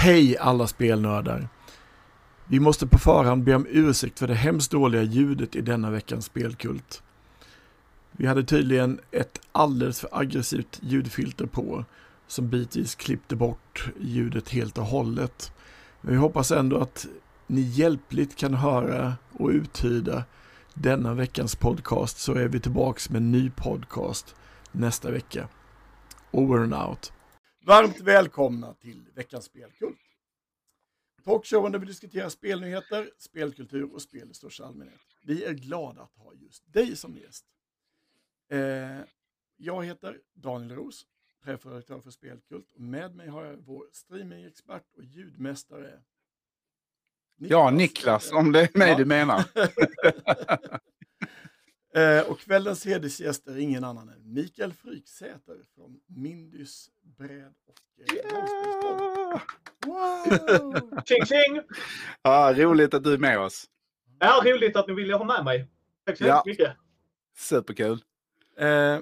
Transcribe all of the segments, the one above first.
Hej alla spelnördar! Vi måste på förhand be om ursäkt för det hemskt dåliga ljudet i denna veckans spelkult. Vi hade tydligen ett alldeles för aggressivt ljudfilter på som bitvis klippte bort ljudet helt och hållet. Men vi hoppas ändå att ni hjälpligt kan höra och uttyda denna veckans podcast så är vi tillbaks med en ny podcast nästa vecka. Over and out. Varmt välkomna till veckans spelkult. Talkshowen där vi diskuterar spelnyheter, spelkultur och spel i största allmänhet. Vi är glada att ha just dig som gäst. Eh, jag heter Daniel Ros, chefredaktör för Spelkult och med mig har jag vår streamingexpert och ljudmästare Niklas. Ja, Niklas, om det är mig ja. du menar. Eh, och kvällens hedersgäst är ingen annan än Mikael Fryksäter från Mindys bräd och eh, yeah! wow! Tjing tjing! Ja, roligt att du är med oss. Ja, roligt att ni ville ha med mig. Tack så ja. mycket. Superkul. Eh,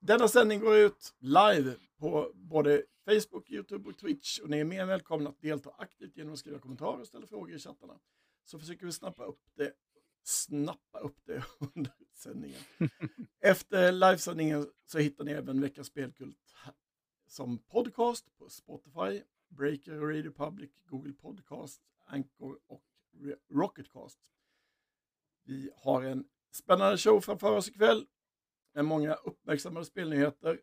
denna sändning går ut live på både Facebook, YouTube och Twitch. Och ni är mer än välkomna att delta aktivt genom att skriva kommentarer och ställa frågor i chattarna. Så försöker vi snappa upp det snappa upp det under sändningen. Efter livesändningen så hittar ni även veckans spelkult som podcast på Spotify, Breaker, Radio Public, Google Podcast, Anchor och Rocketcast. Vi har en spännande show framför oss ikväll med många uppmärksammade spelnyheter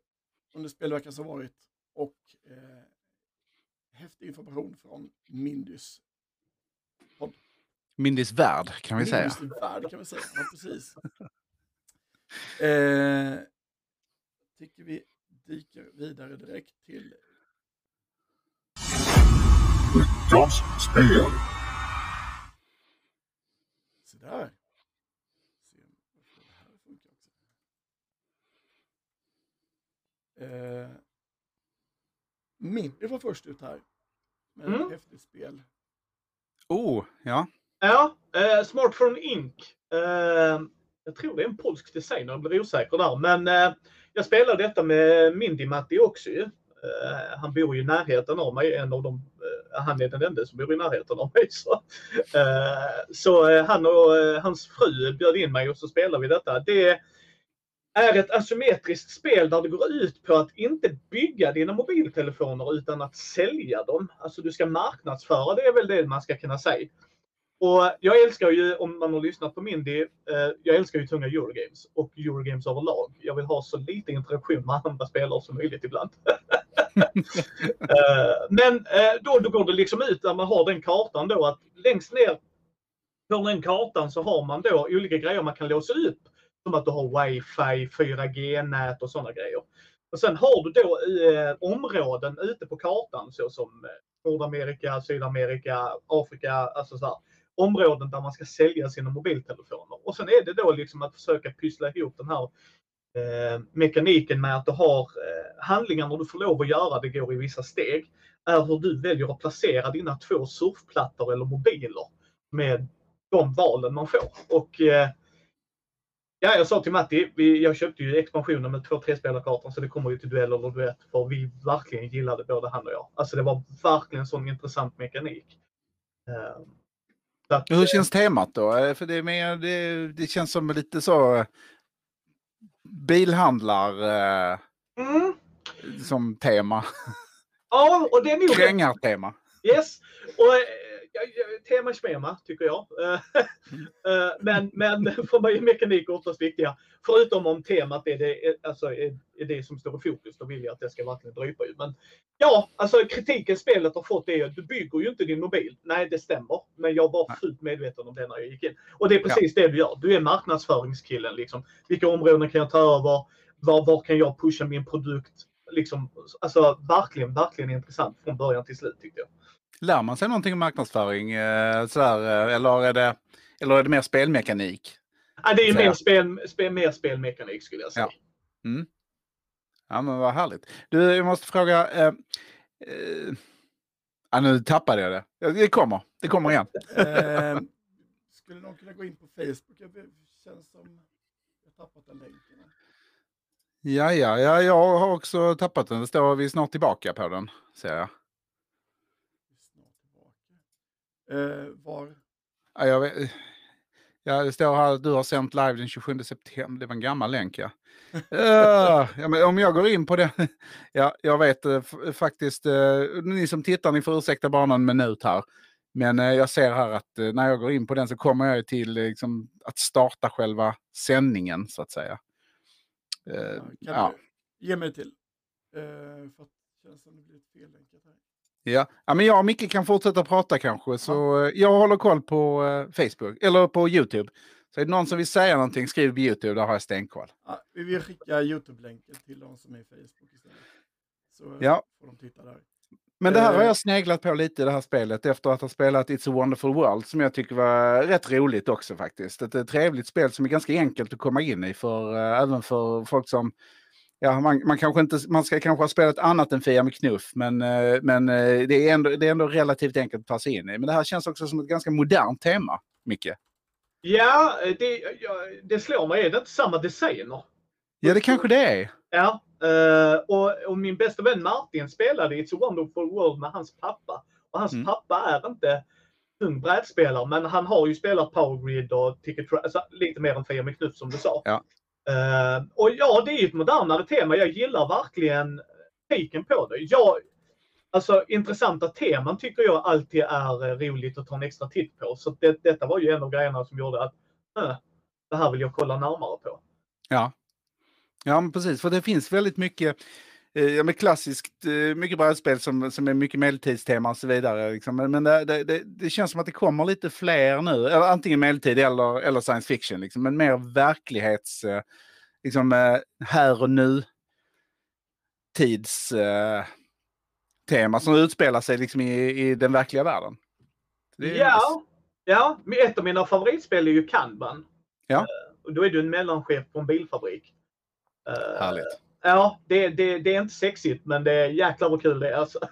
under spelveckan som varit och eh, häftig information från Mindys. Mindys värld kan vi säga. Mindys värld kan vi säga, ja, precis. eh, tycker vi dyker vidare direkt till Veckans spel. Där. Se. Eh, Mindy var först ut här. Med mm. ett häftigt spel. Oh, ja. Ja, eh, Smartphone Inc. Eh, jag tror det är en polsk designer, jag blir osäker där. Men eh, jag spelade detta med Mindy Matti också ju. Eh, han bor ju i närheten av mig, en av dem, eh, han är den enda som bor i närheten av mig. Så, eh, så eh, han och eh, hans fru bjöd in mig och så spelade vi detta. Det är ett asymmetriskt spel där det går ut på att inte bygga dina mobiltelefoner utan att sälja dem. Alltså du ska marknadsföra, det är väl det man ska kunna säga. Och jag älskar ju, om man har lyssnat på Mindy, eh, jag älskar ju tunga Eurogames och Eurogames överlag. Jag vill ha så lite interaktion med andra spelare som möjligt ibland. eh, men eh, då, då går det liksom ut när man har den kartan då att längst ner på den kartan så har man då olika grejer man kan låsa upp. Som att du har wifi, 4G-nät och sådana grejer. Och sen har du då eh, områden ute på kartan såsom eh, Nordamerika, Sydamerika, Afrika, alltså så här områden där man ska sälja sina mobiltelefoner. Och sen är det då liksom att försöka pyssla ihop den här eh, mekaniken med att du har eh, handlingarna du får lov att göra, det går i vissa steg, är hur du väljer att placera dina två surfplattor eller mobiler med de valen man får. Och eh, Ja, jag sa till Matti, vi, jag köpte ju expansionen med två trespelarkartor så det kommer ju till duell eller duett för vi verkligen gillade både han och jag. Alltså det var verkligen en sån intressant mekanik. Um, att, Hur känns temat då? Eh, för det, är mer, det, det känns som lite så eh, bilhandlar eh, mm. som tema. Ja, och det är nog... Krängartema. Yes. Och tema schema tycker jag. Mm. men, men för mig är mekanik oftast viktiga. Förutom om temat är det, alltså, är, är det som står i fokus, då vill jag att det ska verkligen drypa ju. Men ja, alltså kritiken spelet har fått är att du bygger ju inte din mobil. Nej, det stämmer. Men jag var fullt medveten om det när jag gick in. Och det är precis ja. det du gör. Du är marknadsföringskillen. Liksom. Vilka områden kan jag ta över? Var, var kan jag pusha min produkt? Liksom, alltså verkligen, verkligen intressant från början till slut tyckte jag. Lär man sig någonting om marknadsföring? Eh, sådär, eh, eller, är det, eller är det mer spelmekanik? Ja, det är mer, spel, spel, mer spelmekanik skulle jag säga. Ja. Mm. ja, men vad härligt. Du, jag måste fråga. Eh, eh, ja, nu tappade jag det. Det kommer, det kommer igen. eh, skulle någon kunna gå in på Facebook? Det känns som jag tappat den länken. Ja, ja, ja, jag har också tappat den. Det står vi snart tillbaka på den, ser jag. Eh, var? Ja, jag vet, ja, det står här att du har sänt live den 27 september. Det var en gammal länk ja. Uh, ja men om jag går in på det. ja, jag vet uh, faktiskt. Uh, ni som tittar, ni får ursäkta bara någon minut här. Men jag ser här att när jag går in på den så kommer jag till liksom, att starta själva sändningen så att säga. kan ja. du ge mig till? för att det känns som det blivit fellänkat här. Ja. ja, men jag och Micke kan fortsätta prata kanske. Så ja. jag håller koll på Facebook, eller på YouTube. Så är det någon som vill säga någonting, skriv på YouTube, där har jag stenkoll. Ja, vi vill skicka YouTube-länken till de som är i Facebook istället. Så ja. får de titta där. Men det här har eh. jag sneglat på lite i det här spelet efter att ha spelat It's a wonderful world som jag tycker var rätt roligt också faktiskt. Ett trevligt spel som är ganska enkelt att komma in i för även för folk som Ja, man, man, kanske inte, man ska kanske ha spelat annat än Fia med knuff, men, äh, men äh, det, är ändå, det är ändå relativt enkelt att ta sig in i. Men det här känns också som ett ganska modernt tema, Micke. Ja, det, det slår mig. Är det inte samma designer? Ja, det kanske det är. Ja, uh, och, och, min bästa vän Martin spelade i It's a wonderful world med hans pappa. Och hans mm. pappa är inte tung brädspelare, men han har ju spelat Power Grid och Ticket alltså, lite mer än Fia med knuff som du sa. Ja. Uh, och ja, det är ju ett modernare tema. Jag gillar verkligen taken på det. Jag, Alltså intressanta teman tycker jag alltid är eh, roligt att ta en extra titt på. Så det, detta var ju en av grejerna som gjorde att äh, det här vill jag kolla närmare på. Ja, ja men precis. För det finns väldigt mycket ja, men klassiskt, eh, mycket brädspel som, som är mycket medeltidstema och så vidare. Liksom. Men, men det, det, det, känns som att det kommer lite fler nu, eller antingen medeltid eller, eller science fiction, liksom. men mer verklighets, liksom, här och nu tids tema som utspelar sig liksom i, i den verkliga världen. ja, ja, ett av mina favoritspel är ju Kanban. Ja. Och då är du en mellanchef på en bilfabrik. Härligt. Ja, det, det, det, är inte sexigt men det är jäklar vad kul det är alltså.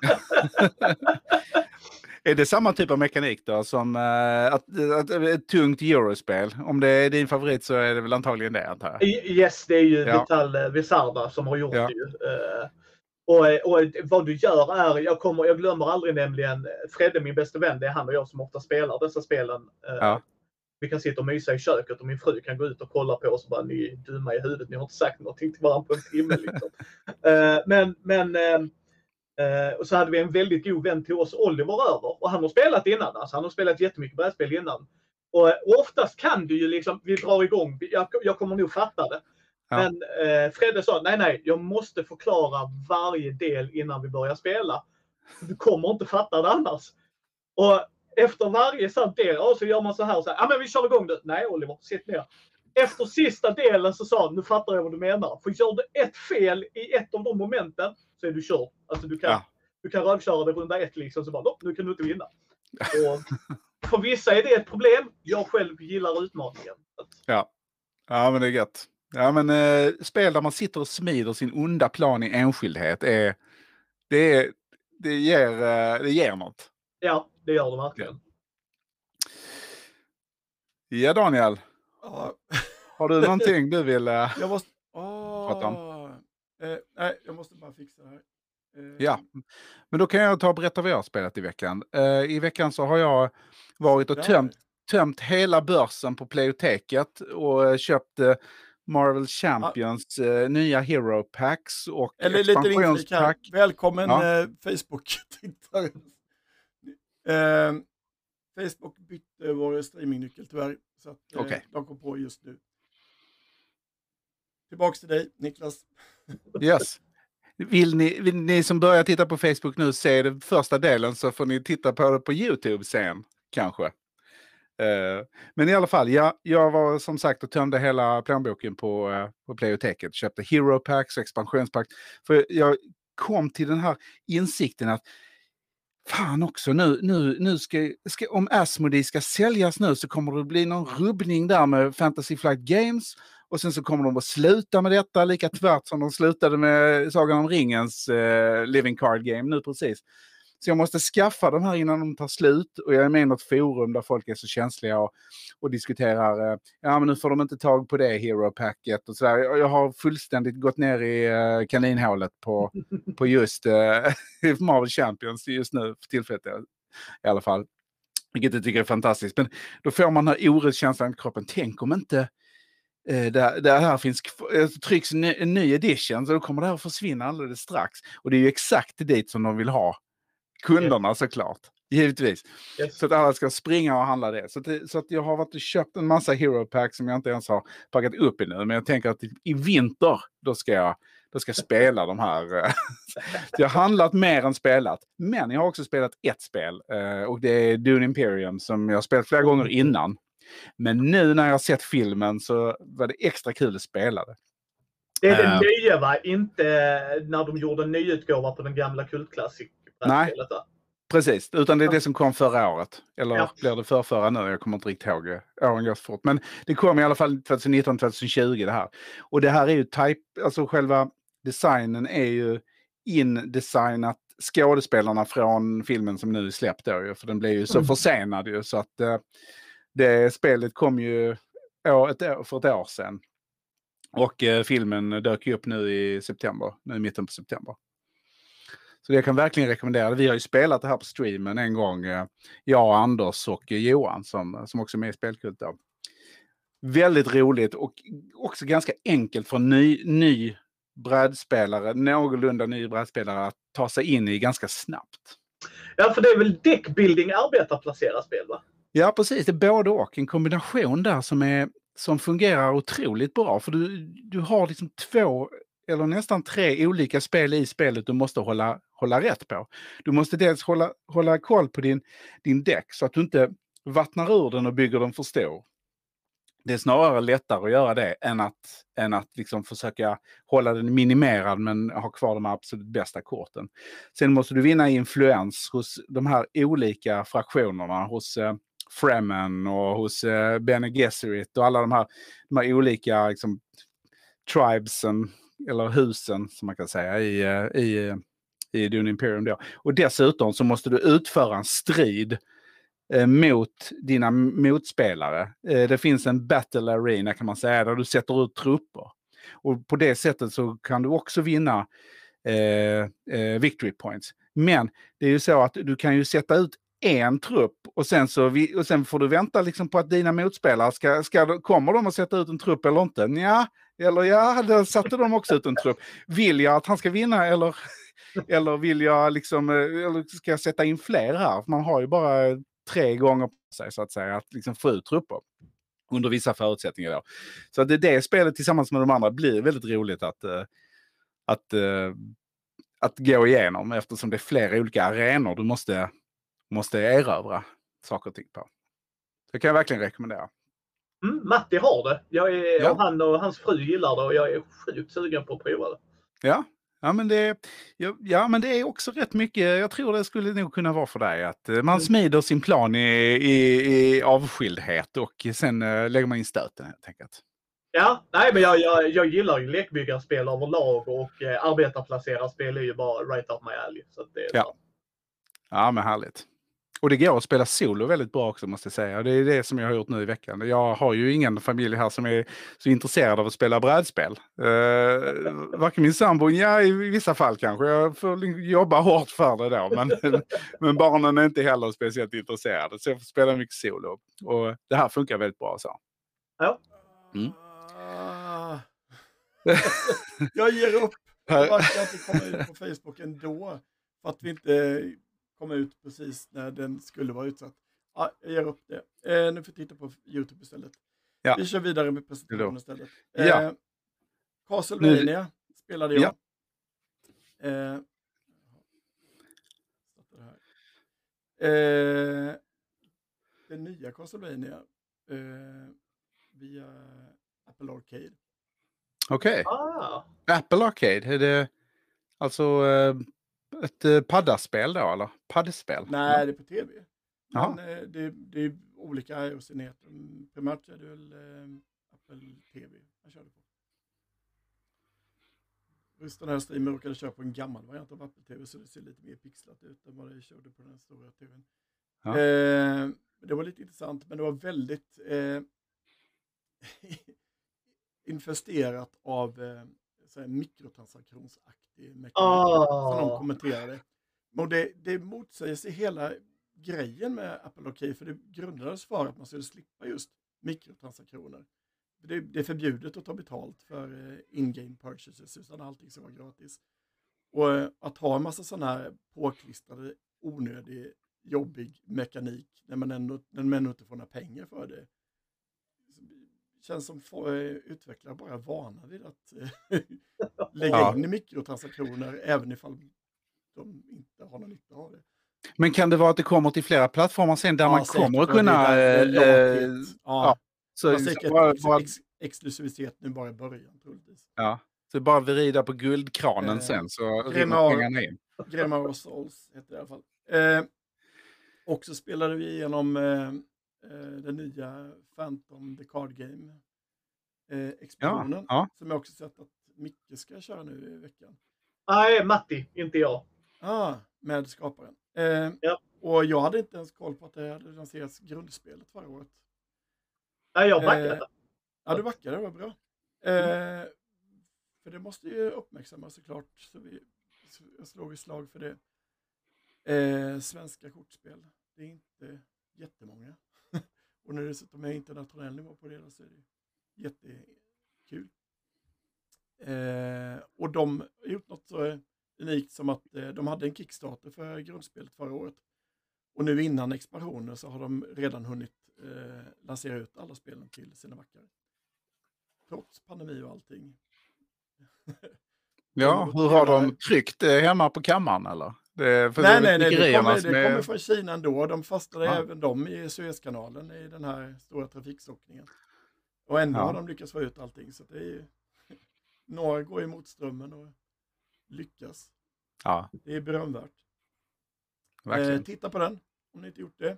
är det samma typ av mekanik då som uh, att, att, ett tungt eurospel? Om det är din favorit så är det väl antagligen det antar jag? Yes, det är ju ja. Vital Visarda som har gjort ja. det ju. Uh, och, och, vad du gör är, jag, kommer, jag glömmer aldrig nämligen, Fredde min bästa vän, det är han och jag som ofta spelar dessa spelen. Eh, ja. Vi kan sitta och mysa i köket och min fru kan gå ut och kolla på oss och bara, ni är dumma i huvudet, ni har inte sagt någonting till varandra på en timme. Liksom. Eh, men men eh, och så hade vi en väldigt god vän till oss, Oliver, över. Och han har spelat innan, alltså han har spelat jättemycket brädspel innan. Och, och oftast kan du ju liksom, vi drar igång, jag, jag kommer nog fatta det. Ja. Men eh, Fredde sa, nej nej, jag måste förklara varje del innan vi börjar spela. Du kommer inte fatta det annars. Och efter varje sån del, så gör man så här och så här, ja men vi kör igång nu. Nej Oliver, sitt ner. Efter sista delen så sa han, nu fattar jag vad du menar. För gör du ett fel i ett av de momenten så är du körd. Alltså du kan, ja. du kan rövköra det runda ett liksom, så bara, nu kan du inte vinna. Och för vissa är det ett problem. Jag själv gillar utmaningen. Ja, ja men det är gött. Ja, men eh, spel där man sitter och smider sin onda plan i enskildhet är... Det, är, det, ger, eh, det ger något. Ja, det gör det verkligen. Ja, Daniel. Ja. Har du någonting du vill eh, jag måste, oh, prata om? Eh, nej, jag måste bara fixa det här. Eh. Ja, men då kan jag ta och berätta vad jag har spelat i veckan. Eh, I veckan så har jag varit och tömt, tömt hela börsen på Playoteket och eh, köpt Marvel Champions ja. eh, nya Hero Packs och Eller expansionspack. Lite Välkommen ja. eh, Facebook-tittare. Eh, Facebook bytte vår streamingnyckel tyvärr. Så att, eh, okay. de kom på just nu. Tillbaks till dig, Niklas. yes. Vill ni, vill ni som börjar titta på Facebook nu se den första delen så får ni titta på det på YouTube sen, kanske. Uh, men i alla fall, ja, jag var som sagt och tömde hela plånboken på, uh, på Playoteket. Köpte Hero Packs och expansionspacks. För jag kom till den här insikten att Fan också, nu, nu, nu ska, ska, om Asmodee ska säljas nu så kommer det bli någon rubbning där med Fantasy Flight Games. Och sen så kommer de att sluta med detta, lika tvärt som de slutade med Sagan om ringens eh, Living Card Game nu precis. Så jag måste skaffa de här innan de tar slut. Och jag är med i något forum där folk är så känsliga och, och diskuterar. Eh, ja, men nu får de inte tag på det Hero-packet och sådär. Jag, jag har fullständigt gått ner i uh, kaninhålet på, på just uh, Marvel Champions just nu för tillfället i alla fall. Vilket jag tycker är fantastiskt. Men då får man den här oroskänslan i kroppen. Tänk om inte eh, det, det här finns, eh, trycks en ny, edition, så då kommer det här att försvinna alldeles strax. Och det är ju exakt dit som de vill ha kunderna såklart. Givetvis. Yes. Så att alla ska springa och handla det. Så, att så att jag har varit och köpt en massa Hero Pack som jag inte ens har packat upp ännu. Men jag tänker att i, i vinter, då ska jag, då ska jag spela de här. eh, jag har handlat mer än spelat. Men jag har också spelat ett spel. eh, Och det är Dune Imperium som jag har spelat flera gånger innan. Men nu när jag har sett filmen så var det extra kul att spela det. Det är det Eh. nya va? Inte när de gjorde en nyutgåva på den gamla kultklassik. Nej. Precis, utan det är det som kom förra året. Eller Ja. blir det för förra nu? Jag kommer inte riktigt ihåg. Åren går så fort. Men det kom i alla fall 2019-2020 det här. Och det här är ju type, alltså själva designen är ju indesignat skådespelarna från filmen som nu är släppt då ju, för den blev ju så Mm. försenad ju så att eh, det spelet kom ju år, ett år, för ett år sedan. Och eh, filmen dök ju upp nu i september, nu i mitten på september. Så det kan verkligen rekommendera. Vi har ju spelat det här på streamen en gång. eh, Jag, Anders och eh, Johan som, som också är med i Spelkult. Då. Väldigt roligt och också ganska enkelt för en ny, ny brädspelare, någorlunda ny brädspelare att ta sig in i ganska snabbt. Ja, för det är väl deckbuilding arbetarplacerat spel va? Ja, precis. Det är både och. En kombination där som, är, som fungerar otroligt bra. För du, du har liksom två eller nästan tre olika spel i spelet du måste hålla, hålla rätt på. Du måste dels hålla, hålla koll på din, din däck så att du inte vattnar ur den och bygger den för stor. Det är snarare lättare att göra det än att, än att liksom försöka hålla den minimerad men ha kvar de absolut bästa korten. Sen måste du vinna influens hos de här olika fraktionerna, hos eh, Fremen och hos eh, Bene Gesserit och alla de här, de här olika liksom, tribesen, eller husen som man kan säga, i, eh, i, i Dune Imperium. Då. Och dessutom så måste du utföra en strid eh, mot dina motspelare. Eh, det finns en battle arena kan man säga, där du sätter ut trupper. Och på det sättet så kan du också vinna eh, eh, victory points. Men det är ju så att du kan ju sätta ut en trupp och sen, så vi, och sen får du vänta liksom på att dina motspelare ska, ska, kommer de att sätta ut en trupp eller inte? Ja, eller ja, då satte de också ut en trupp. Vill jag att han ska vinna eller, eller vill jag liksom, eh, eller ska jag sätta in fler här? Man har ju bara tre gånger på sig så att säga att liksom få ut trupper. Under vissa förutsättningar då. Så att det, det spelet tillsammans med de andra blir väldigt roligt att, eh, att, eh, att gå igenom eftersom det är flera olika arenor du måste, måste erövra saker och ting på. Det kan jag verkligen rekommendera. Mm, Matti har det. Jag är, Ja. och han och hans fru gillar det och jag är sjukt sugen på att prova det. Ja, ja, men det, ja, ja, men det är också rätt mycket. Jag tror det skulle nog kunna vara för dig att eh, man Mm. smider sin plan i, i, i avskildhet och sen eh, lägger man in stöten helt enkelt. Ja, nej men jag, jag, jag gillar ju lekbyggarspel överlag och eh, arbetarplacerarspel är ju bara right up my alley. Så det är Ja. Ja, men härligt. Och det går att spela solo väldigt bra också måste jag säga. Det är det som jag har gjort nu i veckan. Jag har ju ingen familj här som är så intresserad av att spela brädspel. Uh, varken min sambo, ja i vissa fall kanske. Jag får liksom jobba hårt för det då. Men, men barnen är inte heller speciellt intresserade. Så jag får spela mycket solo. Och det här funkar väldigt bra så. Mm. Ah. jag ger upp. Jag inte komma ut på Facebook ändå? För att vi inte kom ut precis när den skulle vara utsatt. Ja, jag ger upp det. Eh, nu får jag titta på YouTube istället. Ja. Vi kör vidare med presentationen istället. Ja. Eh, Castlevania spelade jag. Eh, här. Eh, den nya Castlevania eh, via Apple Arcade. Okej. Ah, Apple Arcade, är det alltså eh, ett eh, paddaspel då eller? Paddspel? Nej, det är på tv. Men eh, det, det är olika iOS-enheter. Mm, Primärt är det väl eh, Apple TV jag körde på. Just den här streamen råkade köra på en gammal variant av Apple TV så det ser lite mer pixlat ut än vad det körde på den stora TVn. Ja. Eh, det var lite intressant men det var väldigt eh, infesterat av eh, så här mikrotransaktionsaktig mekanik som de ah. kommenterade. Och det, det motsäger sig hela grejen med Apple Arcade, för det grundades för att man skulle slippa just mikrotransaktioner. Det, det är förbjudet att ta betalt för eh, in-game purchases, utan allting ska vara gratis. Och eh, att ha en massa sådana här påklistrade, onödig, jobbig mekanik när man ändå, när man ändå inte får några pengar för det. Känns som eh, utvecklare bara vana vid att eh, lägga Ja. in i mikrotransaktioner även ifall de inte har någon nytta av det. Men kan det vara att det kommer till flera plattformar sen där Ja, man säkert, kommer att och kunna... lagligt. ja, ja, så, säkert bara, ex, bara, ex, exklusivitet nu bara i början troligtvis. ja, så bara vrida på guldkranen Eh, sen så Grimar- pengarna in. Gremar of Souls heter det i alla fall. Eh, och så spelade vi igenom eh, eh, den nya Phantom The Card Game eh, explosionen. ja. Som jag också sett att Micke ska köra nu i veckan. Nej, Matti, inte jag. Ah, med skaparen. Eh, Ja. Och jag hade inte ens koll på att det hade lanserats grundspelet förra året. Nej, jag backade. Eh, Ja, du backade, det var bra. Eh, för det måste ju uppmärksammas såklart. Så vi, så jag slår i slag för det. Eh, svenska kortspel, det är inte jättemånga. Och när det dessutom är internationell nivå på det så är det jättekul. Eh, och de har gjort något så unikt som att eh, de hade en Kickstarter för grundspelet förra året. Och nu innan expansionen så har de redan hunnit eh, lansera ut alla spelen till sina mackar. Trots pandemi och allting. Ja, hur har de tryckt det hemma på kammaren eller? Det, för nej, nej, nej, det kommer, det är- kommer från Kina ändå. De fastnade Ja. även de i Suezkanalen i den här stora trafikstockningen. Och ändå Ja. har de lyckats få ut allting. Så det är ju... Några går emot strömmen och lyckas. Ja, Det är berömvärt. Eh, titta på den om ni inte gjort det.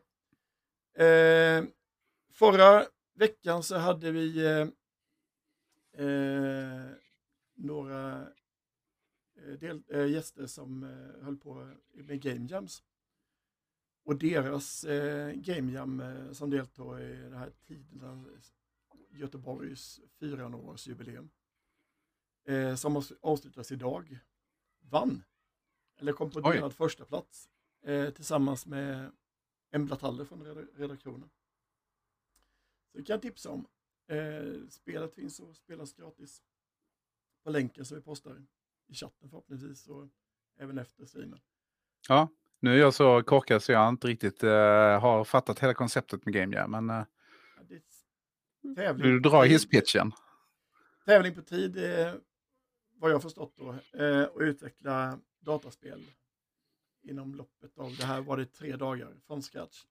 Eh, förra veckan så hade vi eh, eh, några del, eh, gäster som eh, höll på med Game Jams. Och deras eh, Game Jam eh, som deltog i det här tiden Göteborgs 400-årsjubileum eh, som avs- avslutas idag vann. Eller kom på delad första plats eh, tillsammans med Embla Taller från red- redaktionen. Så det kan jag tipsa om. Eh, spelet finns att spelas gratis på länken som vi postar i chatten förhoppningsvis och även efter streamen. Ja, nu är jag så korkad så jag inte riktigt eh, har fattat hela konceptet med Game Jam. Men uh, Ja, vill du dra hisspitchen? Tävling på tid är vad jag förstått då eh, och utveckla dataspel inom loppet av det här var det tre dagar från scratch.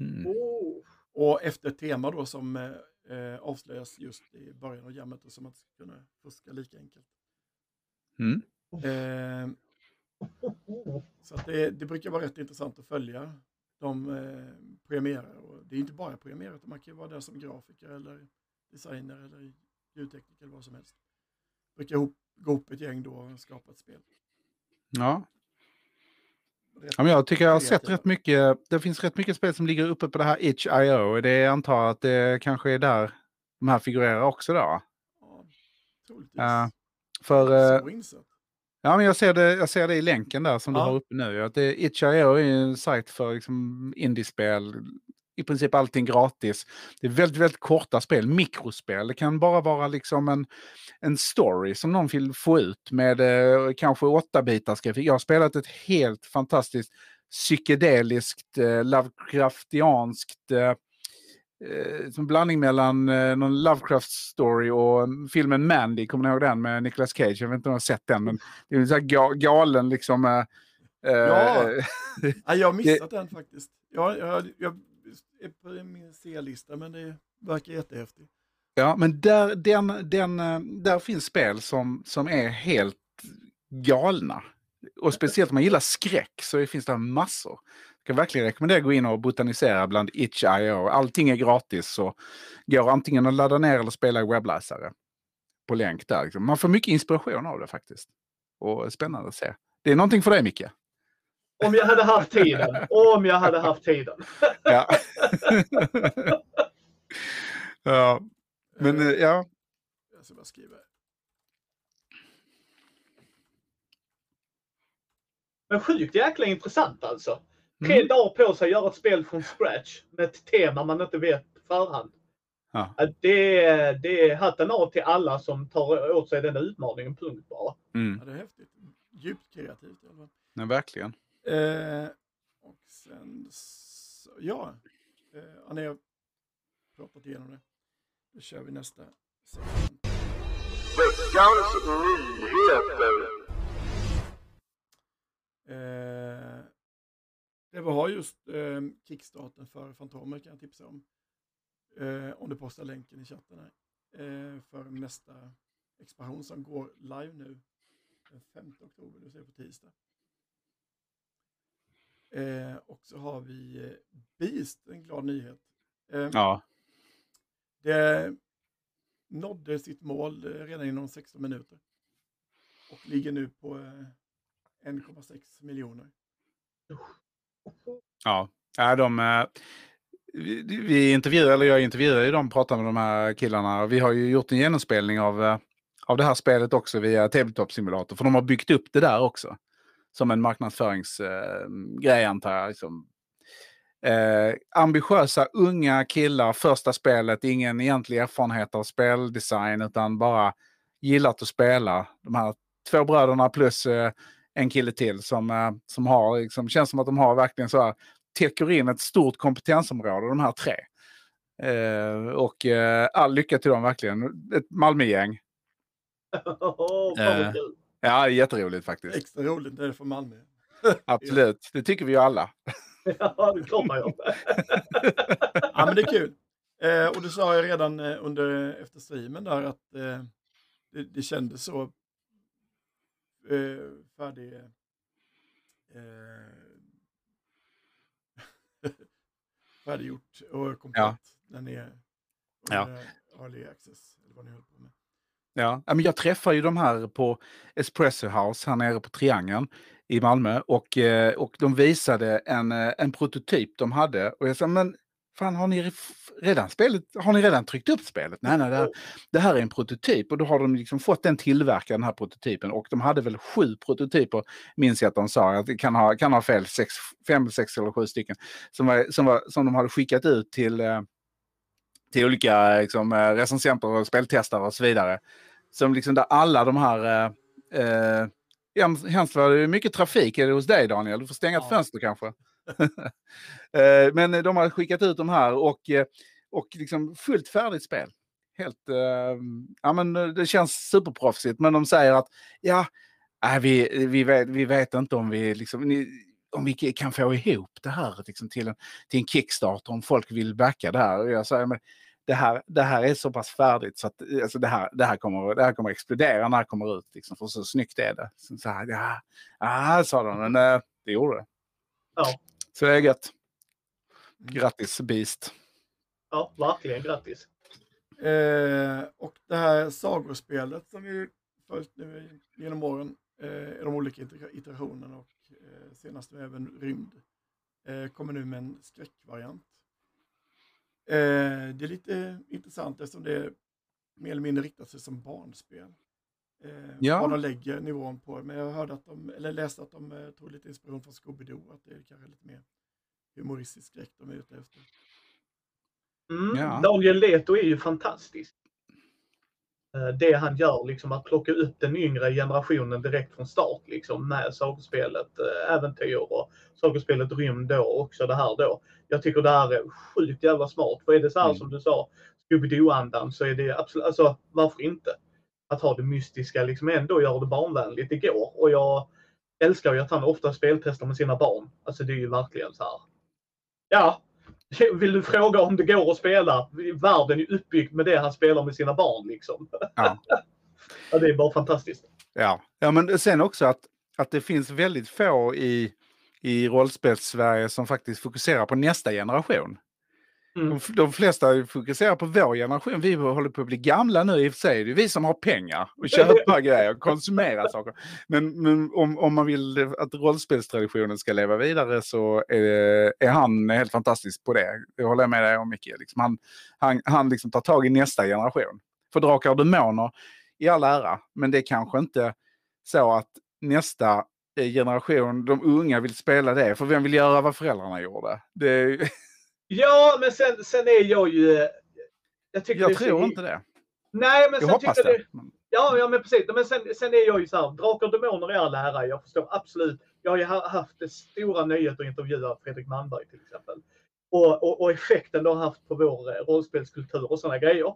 Mm. Oh. Och efter ett tema då som eh, eh, avslöjas just i början av jammet och som att kunna fuska lika enkelt. Mm. Eh, så att det, det brukar vara rätt intressant att följa de eh, programmerare. Och det är inte bara programmerare, utan man kan ju vara där som grafiker eller designer eller ljudtekniker eller vad som helst. Brukar ihop, gå ihop ett gäng då och skapa ett spel. Ja. Rätt ja, men jag tycker jag har sett rätt mycket. Det finns rätt mycket spel som ligger uppe på det här itch.io. Det jag antar att det kanske är där de här figurerar också då. Ja, troligtvis. Ja, För eh. Ja, men jag ser, det, jag ser det i länken där som du Ja. har uppe nu. Att det, Itch.io är en sajt för liksom indiespel. I princip allting gratis. Det är väldigt, väldigt korta spel, mikrospel. Det kan bara vara liksom en, en story som någon vill få ut med eh, kanske åtta bitars grafik. Jag har spelat ett helt fantastiskt psykedeliskt, eh, Lovecraftianskt eh, som blandning mellan eh, någon Lovecraft-story och filmen Mandy, kommer ni ihåg den med Nicolas Cage? Jag vet inte om ni har sett den, men det är en sån här ga- galen liksom... Eh, Ja. eh, Ja, jag har missat den faktiskt. Jag, jag, jag är på min C-lista, men det verkar jättehäftigt. ja, men där, den, den, eh, där finns spel som, som är helt galna. Och speciellt om man gillar skräck så finns det massor. Jag kan verkligen rekommendera att gå in och botanisera bland itch.io. Allting är gratis så går antingen att ladda ner eller spela i webbläsare. På länk där. Liksom. Man får mycket inspiration av det faktiskt. Och spännande att se. Det är någonting för dig Micke. Om jag hade haft tiden. Om jag hade haft tiden. Ja. ja. Men eh, ja, Jag ska bara skriva. Men sjukt jäkla intressant alltså. Tre Mm. dagar på sig att göra ett spel från scratch med ett tema man inte vet på förhand. Ja. Det, är- det är hatten av till alla som tar åt sig den utmaningen. Punkt bara. Mm. Ja, det är häftigt. Djupt kreativt i alla fall. Ja, verkligen. Eh, och sen, så, ja, eh, ja, ni har pratat igenom det. Då kör vi nästa segment. Veckans nyheter. Eh, det vi har just eh, kickstarten för Fantomer kan jag tipsa om. Eh, om du postar länken i chatten här. Eh, för nästa expansion som går live nu den 5 oktober, vill säga på tisdag. Eh, och så har vi eh, Beast, en glad nyhet. Eh, Ja. Det nådde sitt mål eh, redan inom 16 minuter. Och ligger nu på eh, 1,6 miljoner. Ja, ja de, eh, vi, intervjuar, eller jag intervjuar ju dem, pratar med de här killarna. Vi har ju gjort en genomspelning av, eh, av det här spelet också via Tabletop Simulator. För de har byggt upp det där också. Som en marknadsföringsgrej eh, antar jag. Liksom. Eh, ambitiösa unga killar, första spelet, ingen egentlig erfarenhet av speldesign utan bara gillat att spela. De här två bröderna plus eh, en kille till som, eh, som har, liksom, känns som att de har verkligen så här, täcker in ett stort kompetensområde, de här tre. Eh, och eh, all lycka till dem verkligen. Ett Malmögäng. Fan Eh. Ja, jätteroligt faktiskt. Extra roligt när det är från Malmö. Absolut, det tycker vi ju alla. Ja, det man gör. Ja, men det är kul. Eh, och du sa ju redan eh, under, efter streamen där att eh, det, det kändes så eh, färdig... Eh, färdiggjort och komplett Ja. ni är Ja. under early access. Eller vad ni höll på med. Ja, ja, men jag träffar ju de här på Espresso House här nere på Triangeln i Malmö och, eh, och de visade en, eh, en prototyp de hade och jag sa men fan har ni redan spelet, har ni redan tryckt upp spelet? Nej, nej, det här, det här är en prototyp och då har de liksom fått den tillverkad den här prototypen och de hade väl sju prototyper minns jag att de sa, jag kan ha, kan ha fel, sex, fem, sex eller sju stycken som, var, som, var, som de hade skickat ut till eh, till olika liksom, eh, recensenter och speltestare och så vidare. Som liksom där alla de här... Eh, eh, hems- hemskt var det mycket trafik är det hos dig Daniel. Du får stänga ett Ja. fönster kanske. Eh, men de har skickat ut de här och, eh, och liksom fullt färdigt spel. Helt, ehm, ja men eh, det känns superproffsigt men de säger att ja, vi, vi, vet, vi vet inte om vi liksom, ni, om vi kan få ihop det här liksom, till, en, till en Kickstarter om folk vill backa det här. Och jag säger, men det här, det här är så pass färdigt så att alltså, det, här, det, här kommer, det här kommer explodera när det kommer ut. Liksom, för så snyggt är det. Så, så här, ja, ah, sa de, men det gjorde det. Ja. Så det är gött. Grattis Beast. Ja, verkligen. Grattis. Eh, och det här sagospelet som vi följt nu genom åren, eh, i de olika iter- iterationerna och eh, senast nu även rymd, eh, kommer nu med en skräckvariant. Eh, det är lite intressant eftersom det är mer eller mindre riktat sig som barnspel. Eh, Ja. Vad de lägger nivån på. Men jag hörde att de, eller läste att de eh, tog lite inspiration från Scooby-Doo, att det är kanske lite mer humoristisk skräck de är ute efter. Mm. Ja. Daniel Leto är ju fantastisk. Eh, Det han gör, liksom att plocka upp den yngre generationen direkt från start liksom, med sagospelet eh, Äventyr och sagospelet Rymd då och också det här då. Jag tycker det här är sjukt jävla smart. För är det så här Mm. som du sa, Scooby-Doo-andan så är det absolut, alltså varför inte? Att ha det mystiska liksom ändå göra det barnvänligt, det går. Och jag älskar ju att han ofta speltestar med sina barn. Alltså det är ju verkligen så här. Ja, vill du fråga om det går att spela? Världen är uppbyggd med det han spelar med sina barn liksom. Ja. ja, det är bara fantastiskt. Ja, ja men sen också att, att det finns väldigt få i, i rollspels-Sverige som faktiskt fokuserar på nästa generation. Mm. De, de flesta fokuserar på vår generation. Vi håller på att bli gamla nu i och för sig. Det är vi som har pengar och köpa grejer och konsumera saker. Men, men om, om man vill att rollspelstraditionen ska leva vidare så är, är han helt fantastisk på det. Det håller jag med dig om Micke. Liksom han han, han liksom tar tag i nästa generation. För Drakar och Demoner i all ära, men det är kanske inte så att nästa eh, generation, de unga vill spela det. För vem vill göra vad föräldrarna gjorde? Det, Ja, men sen, sen är jag ju... eh, Jag, tycker jag är så- tror inte det. Nej, men Jag sen hoppas tycker det. det. Ja, ja men precis. Men sen, sen är jag ju så här, Drakar och Demoner är all ära. Jag förstår absolut. Jag har ju ha- haft det stora nöjet att intervjua Fredrik Malmberg till exempel. Och, och, och effekten det har haft på vår eh, rollspelskultur och sådana grejer.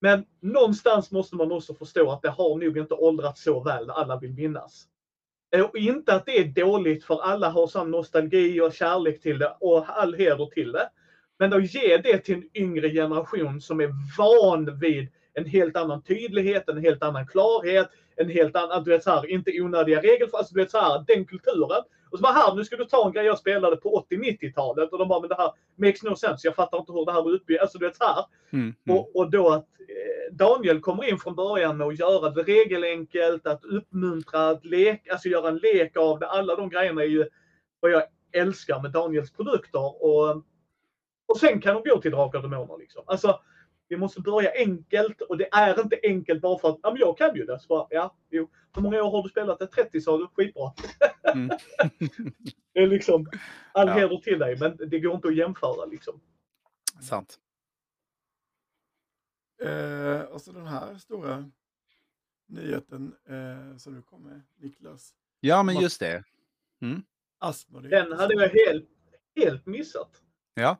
Men någonstans måste man också förstå att det har nog inte åldrats så väl alla vill minnas. Och inte att det är dåligt för alla har samma nostalgi och kärlek till det och all heder till det. Men att ge det till en yngre generation som är van vid en helt annan tydlighet, en helt annan klarhet, en helt annan, du vet så här, inte onödiga regler, alltså du vet så här, den kulturen. Och så bara här, nu ska du ta en grej jag spelade på 80-90-talet och de bara, men det här makes no sense, jag fattar inte hur det här är uppbyggt, alltså du vet så här. Mm. Mm. Och, och då att eh, Daniel kommer in från början med att göra det regelenkelt, att uppmuntra, att leka, alltså göra en lek av det. Alla de grejerna är ju vad jag älskar med Daniels produkter. Och, och sen kan de gå till Drakar och Demoner. Liksom. Alltså, vi måste börja enkelt och det är inte enkelt bara för att ja, men jag kan ju det. Så bara, ja, jo. Hur många år har du spelat det? 30 sa du? Skitbra. Mm. det är liksom all Ja. heder till dig men det går inte att jämföra liksom. Sant. Eh, och så den här stora nyheten eh, som du kom med, Niklas. Ja, men just det. Asmodee. Den hade jag helt, helt missat. Ja,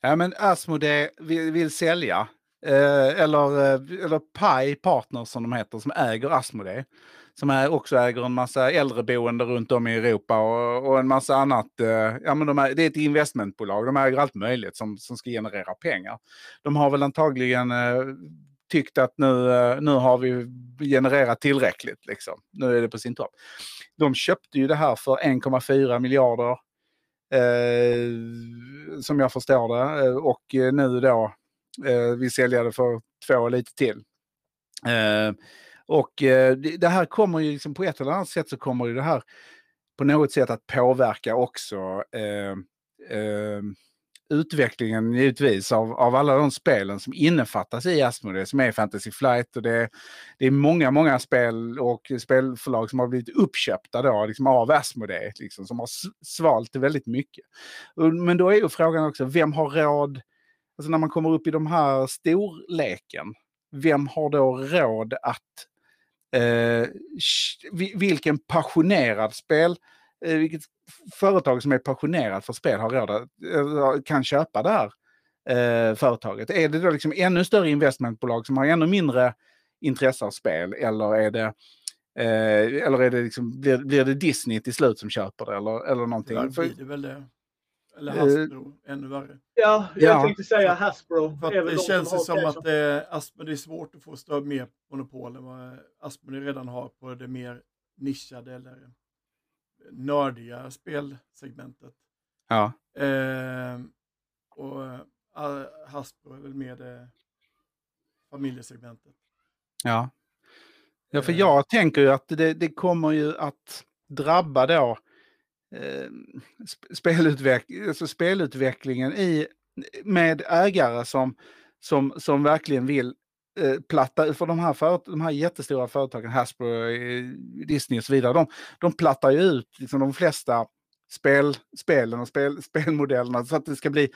ja men Asmodee vill, vill sälja. Eh, eller, eh, eller Pi Partners som de heter, som äger Asmodee. Som är, också äger en massa äldreboende runt om i Europa och, och en massa annat. Eh, ja, men de är, det är ett investmentbolag, de äger allt möjligt som, som ska generera pengar. De har väl antagligen eh, tyckt att nu, eh, nu har vi genererat tillräckligt. Liksom. Nu är det på sin topp. De köpte ju det här för 1,4 miljarder eh, som jag förstår det. Eh, och eh, nu då eh, vi säljer det för två och lite till. Eh, och eh, det, här kommer ju liksom på ett eller annat sätt så kommer ju det här på något sätt att påverka också eh, eh, utvecklingen givetvis av, av alla de spelen som innefattas i Asmodee som är Fantasy Flight och det, det är många, många spel och spelförlag som har blivit uppköpta då liksom av Asmodee liksom, som har svalt väldigt mycket. Men då är ju frågan också, vem har råd, alltså när man kommer upp i de här storleken, vem har då råd att, eh, vilken passionerad spel, eh, vilket företag som är passionerat för spel har råd att, eh, kan köpa det här eh, företaget? Är det då liksom ännu större investmentbolag som har ännu mindre intresse av spel eller är det eh, eller är det liksom, blir, blir det Disney till slut som köper det eller, eller någonting? Tyvärr blir det väl det. Eller Eh, Hasbro, ännu värre. Ja, jag Ja. tänkte säga Hasbro. För det de känns ju som att eh, Asmodee är svårt att få större mer monopol än vad Asmodee redan har på det mer nischade eller nördiga spelsegmentet. ja. Eh, och eh, Hasbro är väl mer det familjesegmentet. Ja. Ja, för Eh. jag tänker ju att det, det kommer ju att drabba då eh, spelutveck alltså spelutvecklingen i, med ägare som, som, som verkligen vill eh, platta, för de här, föret- de här jättestora företagen, Hasbro, eh, Disney och så vidare, de, de plattar ju ut liksom, de flesta spel, spelen och spel, spelmodellerna så att det ska bli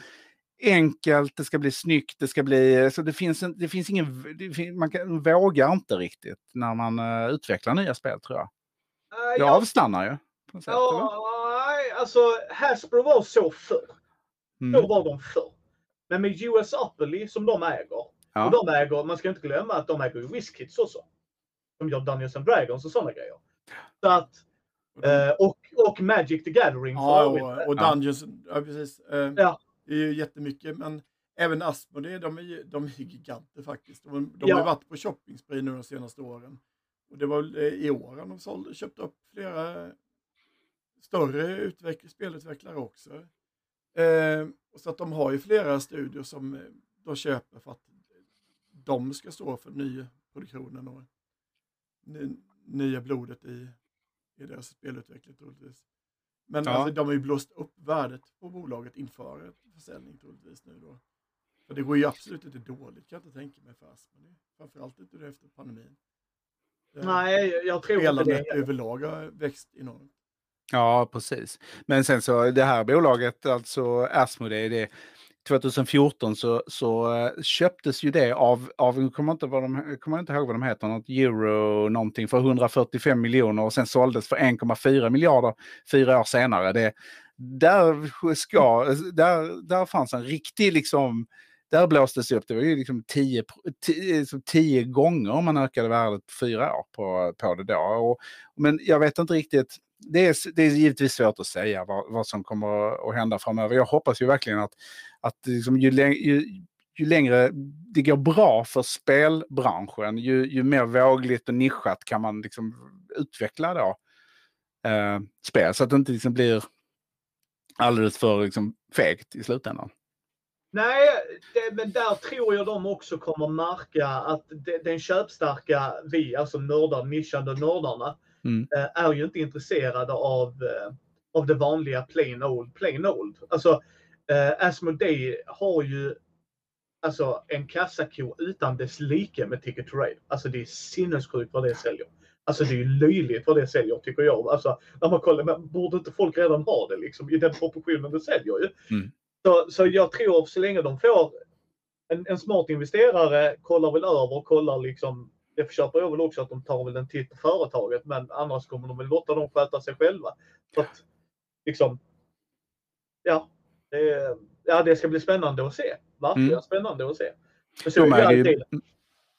enkelt, det ska bli snyggt, det ska bli... Så det finns, en, det finns ingen... Det fin, man kan, vågar inte riktigt när man uh, utvecklar nya spel tror jag. Eh, Det avstannar ju. På något sätt, eller? ja, nej, alltså Hasbro var så förr. Mm. var de förr. Men med US Upperly som de äger. Och Ja. de äger, man ska inte glömma att de äger ju WizKids också. De gör Dungeons and Dragons och sådana grejer. Så att, Och de- eh, och, och Magic the Gathering Ja, och, och Ja. Dungeons, ja precis. Eh, Ja. Det är ju jättemycket, men även Asmodee, de är ju de är giganter faktiskt. De, de Ja. har ju varit på shopping nu de senaste åren. Och det var väl eh, i år de sålde, köpte upp flera större utveck- spelutvecklare också. Eh, så att de har ju flera studior som eh, de köper för att de ska stå för nyproduktionen och ny, nya blodet i, i deras spelutveckling troligtvis. Men Ja. alltså, de har ju blåst upp värdet på bolaget inför försäljning troligtvis nu då. För det går ju absolut inte dåligt kan jag inte tänka mig för Asmodee. Framförallt inte efter pandemin. Eh, Nej, jag tror inte Spelandet det. överlag har växt enormt. Ja, precis. Men sen så det här bolaget, alltså Asmodee, det 2014 så, så eh, köptes ju det av, av jag kommer inte, vad de, kommer inte ihåg vad de heter, något euro någonting för 145 miljoner och sen såldes för 1,4 miljarder fyra år senare. Det, där, ska, där, där fanns en riktig liksom, där blåstes det upp. Det var ju liksom tio, tio, liksom tio gånger man ökade värdet på fyra år på, på det då. Och, men jag vet inte riktigt, det är, det är givetvis svårt att säga vad, vad som kommer att hända framöver. Jag hoppas ju verkligen att, att liksom ju, ju, ju längre det går bra för spelbranschen, ju, ju mer vågligt och nischat kan man liksom utveckla då, eh, spel. Så att det inte liksom blir alldeles för liksom, fegt i slutändan. Nej, det, men där tror jag de också kommer märka att de, den köpstarka vi, alltså nördar, nischade nördarna, Mm. eh, är ju inte intresserade av, eh, av det vanliga plain old, plain old. Alltså, eh, Asmodee har ju alltså, en kassako utan dess like med Ticket to Ride. Alltså det är sinnessjukt vad det säljer. Alltså det är ju löjligt vad det säljer tycker jag. Alltså, när man kollar, men borde inte folk redan ha det liksom i den proportionen det säljer ju? Mm. Så, så jag tror så länge de får en, en smart investerare kollar väl över och kollar liksom det köper jag väl också att de tar väl en titt på företaget men annars kommer de väl låta dem sköta sig själva. Så att, liksom, ja, det, ja, det ska bli spännande att se. Verkligen Mm. spännande att se. Så De är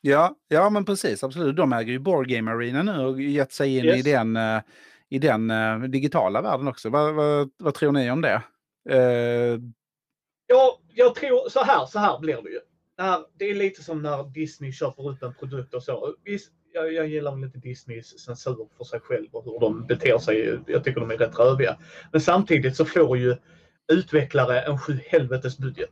ja, ja, men precis. Absolut. De äger ju Board Game Arena nu och gett sig in i Yes. den, eh, i den eh, digitala världen också. Vad, vad, vad tror ni om det? Eh, Ja, jag tror så här, så här blir det ju. När, det är lite som när Disney köper upp en produkt och så. Visst, jag, jag gillar väl inte Disneys censur för sig själv och hur de beter sig. Jag tycker de är rätt röviga. Men samtidigt så får ju utvecklare en sju helvetes budget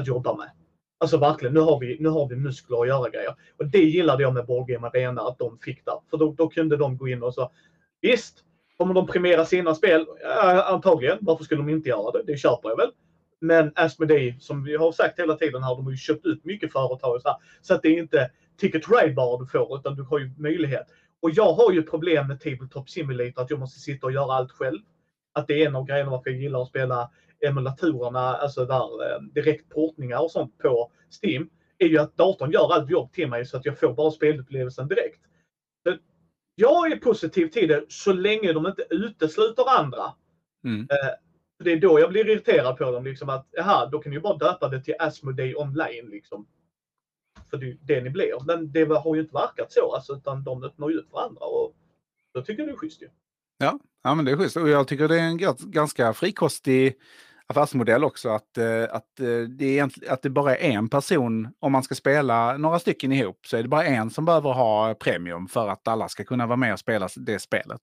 att jobba med. Alltså verkligen, nu har vi, nu har vi muskler att göra grejer. Och det gillade jag med Board Arena att de fick där. För då, då kunde de gå in och så, visst, kommer de premiera sina spel? Ja, antagligen. Varför skulle de inte göra det? Det köper jag väl. Men Asmodee, som vi har sagt hela tiden här, de har ju köpt ut mycket företag så, här, så att det är inte Ticket Ride bara du får, utan du har ju möjlighet. Och jag har ju problem med Tabletop Simulator, att jag måste sitta och göra allt själv. Att det är en av grejerna varför jag gillar att spela emulatorerna, alltså där eh, direktportningar och sånt på Steam, är ju att datorn gör allt jobb till mig så att jag får bara spelupplevelsen direkt. Så jag är positiv till det så länge de inte utesluter andra. mm. För Det är då jag blir irriterad på dem. Liksom att, aha, då kan ni ju bara döpa det till Asmodee online. Liksom. För det är det ni blir. Men det har ju inte verkat så. Alltså, utan de öppnar ju ut för andra. Och då tycker jag det är schysst ju. Ja, ja, men det är schysst. Och jag tycker det är en ganska frikostig affärsmodell också. Att, eh, att, eh, det är att det bara är en person, om man ska spela några stycken ihop, så är det bara en som behöver ha premium för att alla ska kunna vara med och spela det spelet.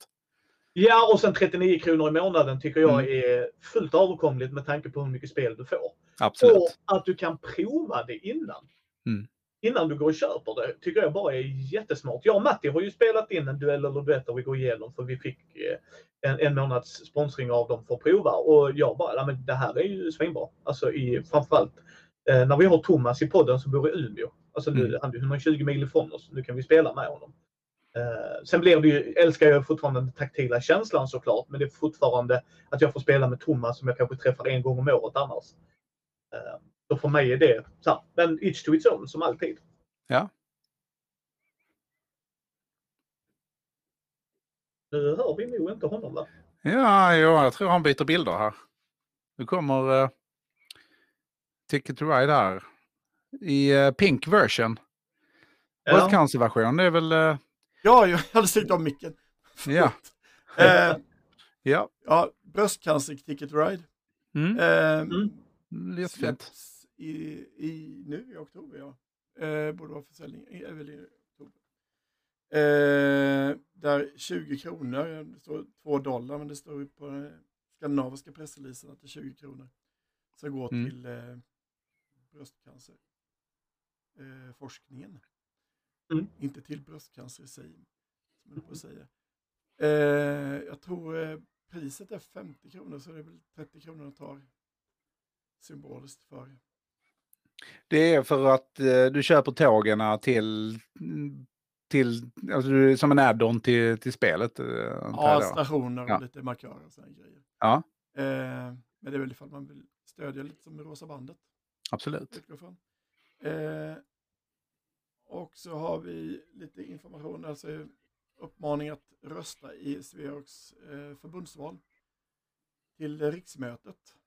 Ja, och sen 39 kronor i månaden tycker jag Mm. är fullt överkomligt med tanke på hur mycket spel du får. Absolut. Och att du kan prova det innan. Mm. Innan du går och köper det tycker jag bara är jättesmart. Jag och Matti har ju spelat in en duell eller duett där vi går igenom för vi fick eh, en, en månads sponsring av dem för att prova. Och jag bara, "Ja, men det här är ju svinbra. Alltså i, framförallt eh, när vi har Thomas i podden som bor i Umeå. Alltså nu, Mm. han är 120 mil ifrån oss. Nu kan vi spela med honom. Eh, sen blir det ju, älskar jag fortfarande den taktila känslan såklart, men det är fortfarande att jag får spela med Thomas som jag kanske träffar en gång om året annars. Eh, så för mig är det så här, men each to its own som alltid. Ja. Nu hör vi nog inte honom va? Ja, ja, jag tror han byter bilder här. Nu kommer uh, Ticket to Ride här. I eh, pink version. Ja. cancer-version, det är väl... eh, Ja, jag hade stängt av micken. ja. Eh, ja. ja, bröstcancer Ticket Ride. Mm. Eh, Mm. Jättefint. släpps i, i, nu i oktober, ja. Eh, borde vara försäljning, eh, är väl i oktober. Eh, där 20 kronor, det står 2 dollar, men det står ju på den skandinaviska pressreleasen att det är 20 kronor. Som går Mm. till eh, bröstcancer. Eh, forskningen. Mm. Inte till bröstcancer i sig, som jag på att säga. Eh, jag tror eh, priset är 50 kronor, så det är väl 30 kronor jag tar symboliskt för. Det är för att eh, du köper tågen till till, alltså, som en add-on till, till spelet? eh, Ja, stationer och Ja. lite markörer och sådana grejer. Ja, Eh, men det är väl ifall man vill stödja lite som Rosa bandet. absolut. Eh, och så har vi lite information, alltså uppmaning att rösta i Sveoks eh, förbundsval till riksmötet.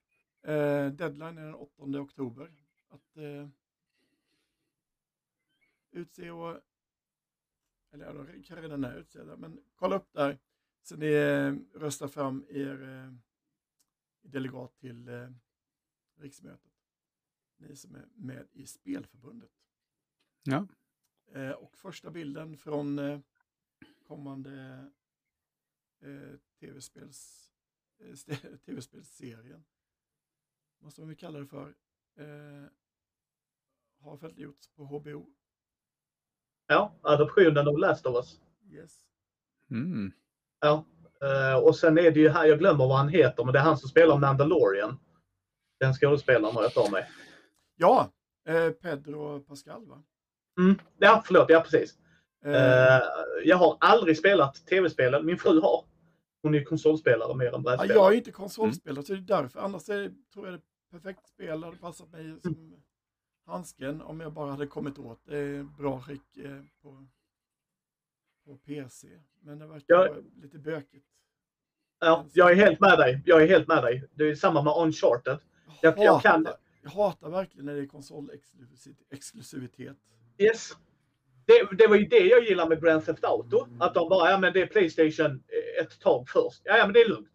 Eh, deadline är den 8 oktober. Att eh, utse och, eller ja, de kan redan är utsedda, men kolla upp där så ni eh, röstar fram er eh, delegat till eh, riksmötet ni som är med i Spelförbundet. Ja. Eh, och första bilden från eh, kommande eh, tv-spels, tv-spelsserien, måste man väl kalla det för, har offentliggjorts på HBO. Ja, adoptionen av Last of Us. Yes. Mm. Ja. Och sen är det ju här, jag glömmer vad han heter, men det är han som spelar Mandalorian. Den skådespelaren har jag för mig. Ja, Pedro Pascal va? Mm. Ja, förlåt. Ja, precis. Eh, Eh, jag har aldrig spelat tv-spelen. Min fru har. Hon är ju konsolspelare mer än ja, brädspelare. jag är inte konsolspelare, så det är därför. Annars är, tror jag det är perfekt spel hade passat mig som handsken om jag bara hade kommit åt det i bra skick eh, på, på PC. Men det verkar Ja. vara lite bökigt. Ja, jag är helt med dig. Jag är helt med dig. Det är samma med Uncharted. Jag- jag hatar, kan- jag hatar verkligen när det är konsolexklusivitet. Yes. Det, det var ju det jag gillar med Grand Theft Auto. Att de bara, ja men det är Playstation eh, ett tag först. Ja, ja men det är lugnt.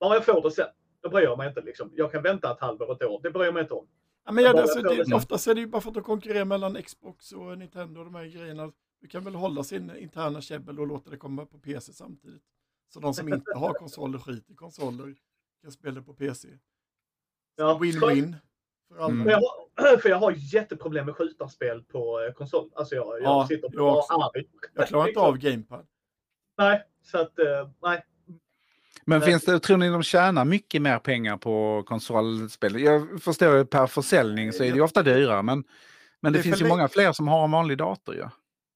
Bara jag får det sen. Då bryr jag mig inte liksom. Jag kan vänta ett halvår, ett år. Det bryr jag mig inte om. Ja, men ja, alltså, det det, oftast är det ju bara för att de konkurrerar mellan Xbox och Nintendo och de här grejerna. Du kan väl hålla sin interna käbbel och låta det komma på PC samtidigt. Så de som inte har konsoler skiter i konsoler kan spela på PC. Ja. Win-win alla. Mm. För jag, har, för jag har jätteproblem med skjutarspel på eh, konsol. Alltså jag, jag Ja, sitter och är arg. Jag klarar inte av GamePad. Nej, så att eh, nej. Men Nej. finns det, tror ni de tjänar mycket mer pengar på konsolspel? Jag förstår ju per försäljning så är det ju ofta dyrare, men, men det, Det finns ju många fler som har en vanlig dator ju.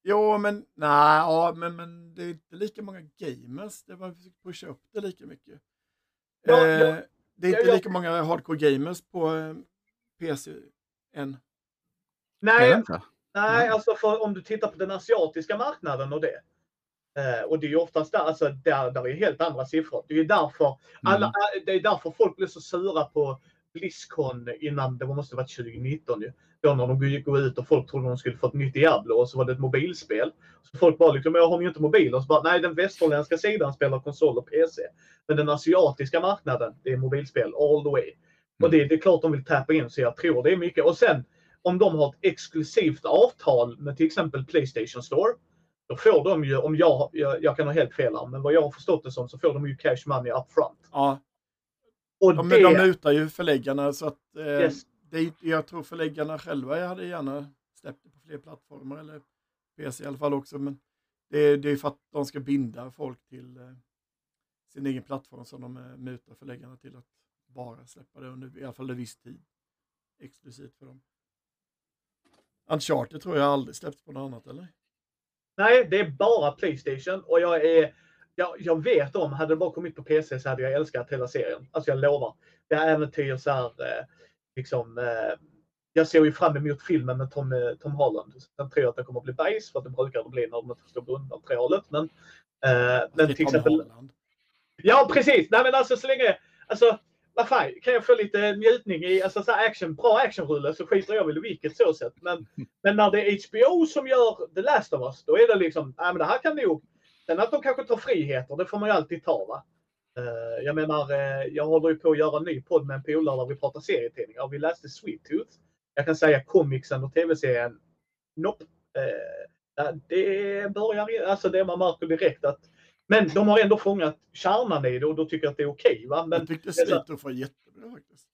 Jo, men nej, ja, men, men det är inte lika många gamers. Det var försökt pusha upp det lika mycket. Ja, eh, ja. det är inte Ja, ja. lika många hardcore gamers på Är Nej? Nej, Nej. alltså för om du tittar på den asiatiska marknaden och det. Eh, och det är ju oftast där, alltså där, där är helt andra siffror. Det är därför, alla, Mm. det är därför folk blev så sura på Blizzcon innan, det måste ha varit 2019 ju. Då när de gick ut och folk trodde de skulle få ett nytt Diablo och så var det ett mobilspel. Så folk bara liksom, jag har ju inte mobil. Och så bara, nej den västerländska sidan spelar konsol och PC. Men den asiatiska marknaden, det är mobilspel all the way. Och det, det är klart de vill tappa in så jag tror det är mycket. Och sen om de har ett exklusivt avtal med till exempel Playstation Store. Då får de ju, om jag, jag, jag kan ha helt fel här, men vad jag har förstått det som så får de ju cash money up front. Ja, Och de, det, de mutar ju förläggarna så att eh, Yes. det jag tror förläggarna själva hade gärna släppt det på fler plattformar eller PC i alla fall också. Men det, är- det är för att de ska binda folk till eh, sin egen plattform som de eh, mutar förläggarna till att bara släppa det under i alla fall en viss tid. Exklusivt för dem. Uncharted tror jag aldrig släppts på något annat eller? Nej, det är bara Playstation och jag är jag, jag vet om, hade det bara kommit på PC så hade jag älskat hela serien. Alltså jag lovar. Det här äventyr så här, eh, liksom, eh, jag ser ju fram emot filmen med Tom, eh, Tom Holland. Sen tror jag att det kommer att bli bajs för att det brukar det bli när de inte förstår grundmaterialet. Men, eh, men till exempel, Holland. Ja, precis. Nej, men alltså så länge... Alltså, vad fan, kan jag få lite njutning i alltså, så action, bra actionrulle så skiter jag väl i vilket så sett. Men, men när det är HBO som gör The Last of Us, då är det liksom, nej men det här kan nog... Sen att de kanske tar friheter, det får man ju alltid ta va. Eh, jag menar, eh, jag håller ju på att göra en ny podd med en polare där vi pratar serietidningar. Vi läste Sweet Tooth. Jag kan säga comicsen och tv-serien, nope. Eh, det börjar, alltså det man märker direkt att men de har ändå fångat kärnan i det och då tycker jag att det är okej. va? Men Jag tyckte Tooth var jättebra faktiskt.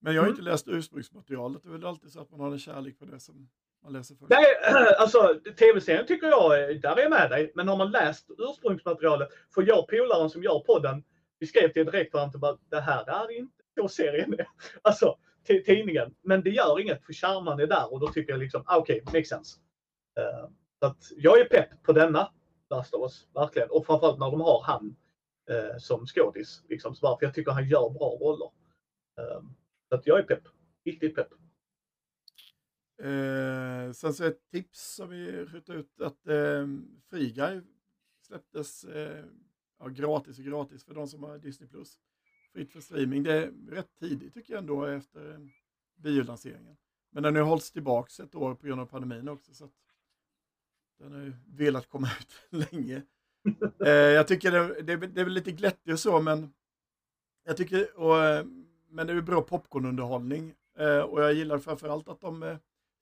Men jag har Mm. inte läst ursprungsmaterialet. Det är väl alltid så att man har en kärlek för det som man läser först. Nej, alltså tv-serien tycker jag, där är jag med dig. Men har man läst ursprungsmaterialet, för jag polaren som gör podden, vi skrev till direkt varandra bara, det här är inte så serien är. Alltså tidningen. Men det gör inget för kärnan är där och då tycker jag liksom, ah, okej, makes sense. Eh, Så att jag är pepp på denna Last of Us, verkligen. Och framförallt när de har han eh, som skådis. Liksom, så varför jag tycker han gör bra roller. Eh, så att jag är pepp. Riktigt pepp. Eh, sen så ett tips som vi skjuter ut att eh, Free Guy släpptes eh, ja, gratis och gratis för de som har Disney+. Plus. Fritt för streaming. Det är rätt tidigt tycker jag ändå efter eh, biolanseringen. Men den har hållits tillbaks ett år på grund av pandemin också. Så att den har ju velat komma ut länge. Eh, jag tycker det, det, det är väl lite glättigt och så, men jag tycker, och, eh, men det är ju bra popcornunderhållning. Eh, och jag gillar framförallt att de eh,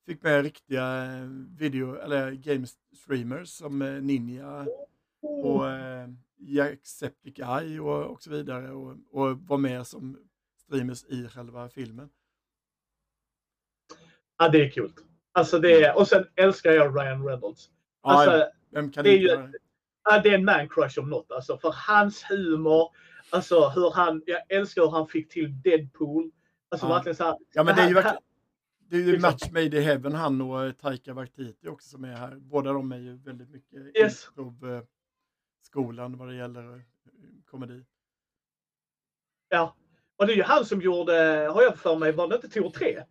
fick med riktiga eh, video, eller game streamers som eh, Ninja och eh, Jacksepticeye och, och så vidare och, och var med som streamers i själva filmen. Ja, det är kul. Alltså det är, och sen älskar jag Ryan Reynolds. Alltså, vem kan det är ju- det? Ja, det är en man crush om något. Alltså, för hans humor, alltså hur han, jag älskar hur han fick till Deadpool. Alltså Ja. verkligen så här. Ja, men det är ju verkligen, det är ju liksom- match made in heaven, han och eh, Taika Waititi också som är här. Båda de är ju väldigt mycket Yes. improv, eh, skolan vad det gäller eh, komedi. Ja. Och det är ju han som gjorde, har jag för mig, var det inte Tor 3?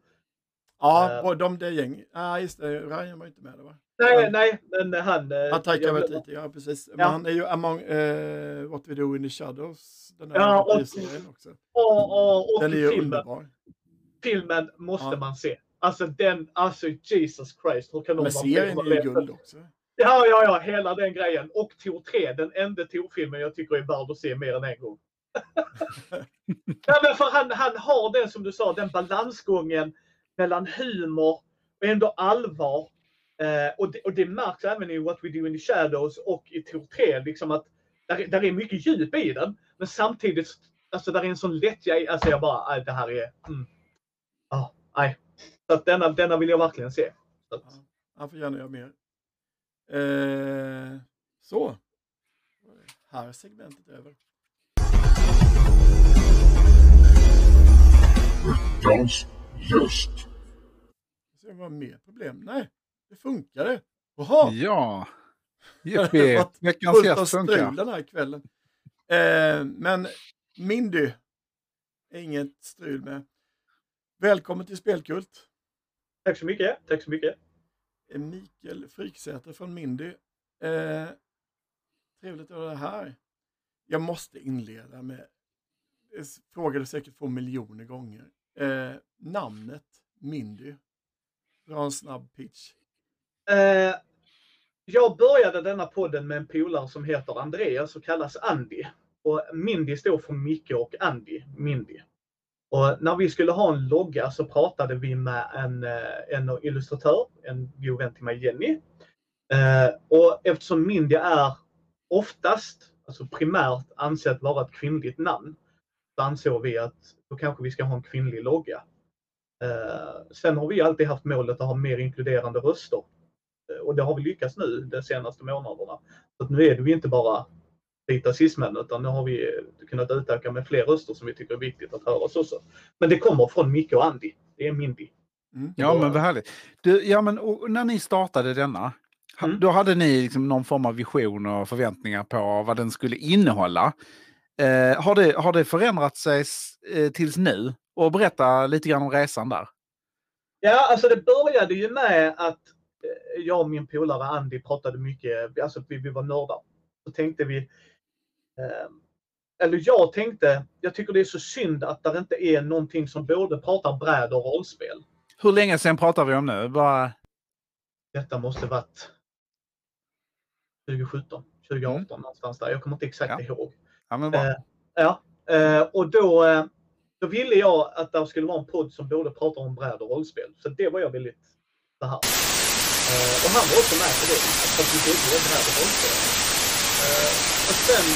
Ja, och de det gäng. Ja, just det. Ryan var inte med där va? Nej, nej, men han... eh, Ja, Taika jag- Waititi, ja precis. Men Ja. han är ju among eh, What We Do In The Shadows, den här Ja, och- också. Och, och, och Den är ju filmen, underbar. filmen måste Ja. man se. Alltså den, alltså Jesus Christ. Hur kan Men serien är ju guld också. Ja, ja, ja, hela den grejen. Och Tor 3, den enda Tor-filmen jag tycker är värd att se mer än en gång. ja, men för han, han har den, som du sa, den balansgången mellan humor och ändå allvar. Eh, och, det, och det märks även i What We Do In The Shadows och i Tor 3, liksom att där, är- där är mycket djup i den. Men samtidigt, alltså där är en sån lättja alltså jag bara, nej, det här är, mm. ja, nej. Så att denna, denna vill jag verkligen se. Så att, Ja, han får gärna göra mer. Eh, så. Här är segmentet över. Veckans gäst. Så det var mer problem. Nej, det funkade. Jaha, Ja. Jippi, veckans fullt av gäst funkar. den här kvällen. Eh, men Mindy är inget strul med. Välkommen till Spelkult. tack så mycket. Tack så mycket. Eh, Mikael Fryksäter från Mindy. Eh, trevligt att ha dig här. Jag måste inleda med, jag frågade säkert få miljoner gånger. Eh, namnet Mindy. Dra en snabb pitch. Eh, jag började denna podden med en polare som heter Andreas och kallas Andy. Och Mindy står för Micke och Andy, Mindy. Och när vi skulle ha en logga så pratade vi med en, eh, en illustratör, en god vän till mig, Jenny. Eh, och eftersom Mindy är oftast, alltså primärt ansett vara ett kvinnligt namn, så ansåg vi att då kanske vi ska ha en kvinnlig logga. Eh, sen har vi alltid haft målet att ha mer inkluderande röster. Eh, Och det har vi lyckats nu de senaste månaderna. Så att nu är det ju inte bara vita cismän utan nu har vi kunnat utöka med fler röster som vi tycker är viktigt att höras också. Men det kommer från Micke och Andy. Det är Mindy. Mm. Ja, men vad härligt. Du, ja, men och, när ni startade denna, Mm. då hade ni liksom någon form av vision och förväntningar på vad den skulle innehålla. Eh, har, det, har det förändrat sig eh, tills nu? Och berätta lite grann om resan där. Ja, alltså det började ju med att jag och min polare Andy pratade mycket, alltså vi, vi var nördar. Så tänkte vi, eh, eller jag tänkte, jag tycker det är så synd att det inte är någonting som både pratar bräd och rollspel. Hur länge sedan pratar vi om nu? Bara, Detta måste varit 2017, 2018 någonstans där. Jag kommer inte exakt Ja. ihåg. ja, men bra. Eh, ja, eh, och då, eh, då ville jag att det skulle vara en podd som både pratar om bräd och rollspel. Så det var jag väldigt så här. Eh, och han var också med på det. Han tyckte vi det här var och eh, och sen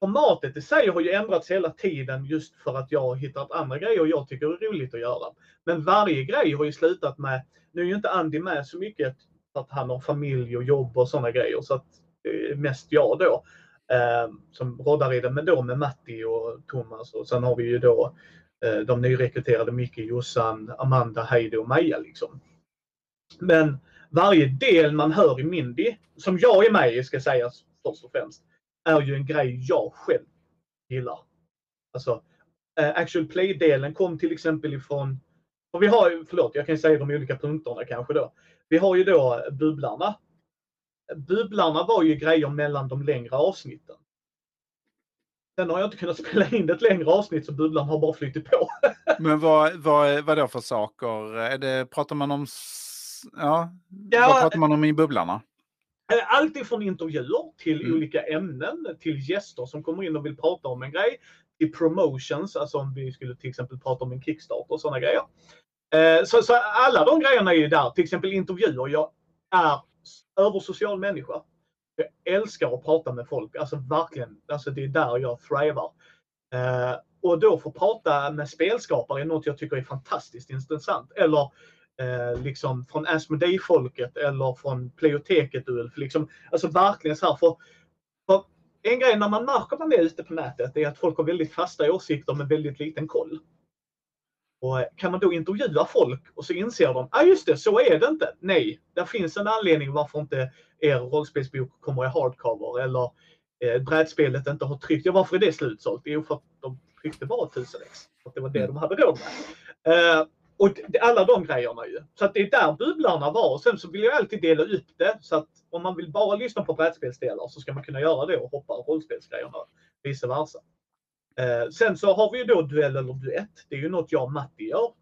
formatet i sig har ju ändrats hela tiden just för att jag har hittat andra grejer jag tycker är roligt att göra. Men varje grej har ju slutat med, nu är ju inte Andy med så mycket för att han har familj och jobb och sådana grejer så att det är mest jag då eh, som roddar i det, men då med Matti och Thomas och sen har vi ju då eh, de nyrekryterade Micke, Jossan, Amanda, Heidi och Maja liksom. Men varje del man hör i Mindy, som jag är med i ska sägas först och främst, är ju en grej jag själv gillar. Alltså, eh, actual play-delen kom till exempel ifrån, och vi har förlåt, jag kan säga de olika punkterna kanske då. Vi har ju då eh, bubblarna. Bubblarna var ju grejer mellan de längre avsnitten. Sen har jag inte kunnat spela in ett längre avsnitt så bubblan har bara flyttat på. Men vad, vad, vad då för saker? Är det, pratar man om... Ja, Ja, vad pratar man om i bubblarna? Eh, Allt ifrån intervjuer till Mm. olika ämnen, till gäster som kommer in och vill prata om en grej, till promotions, alltså om vi skulle till exempel prata om en Kickstarter och sådana grejer. Eh, Så, så alla de grejerna är ju där, till exempel intervjuer. Jag är översocial människa. Jag älskar att prata med folk, alltså verkligen. Alltså det är där jag thrivar. Eh, och då få prata med spelskapare är något jag tycker är fantastiskt intressant. Eller eh, liksom från Asmodee-folket eller från Pleioteket Ulf. Liksom, alltså verkligen så här. För, för en grej när man märker man är ute på nätet är att folk har väldigt fasta åsikter med väldigt liten koll. Och eh, kan man då intervjua folk och så inser de, ja ah, just det, så är det inte. Nej, det finns en anledning varför inte er rollspelsbok kommer i hardcover eller eh, brädspelet inte har tryckt. Ja, varför är det slutsålt? Jo, för att de tryckte bara 1000 ex. För att det var det de hade råd med. Eh, och alla de grejerna ju. Så att det är där bubblarna var. Och sen så vill jag alltid dela upp det. Så att om man vill bara lyssna på brädspelsdelar så ska man kunna göra det och hoppa rollspelsgrejerna. Vice versa. Eh, sen så har vi ju då duell eller duett. Det är ju något jag och Matti gör. Och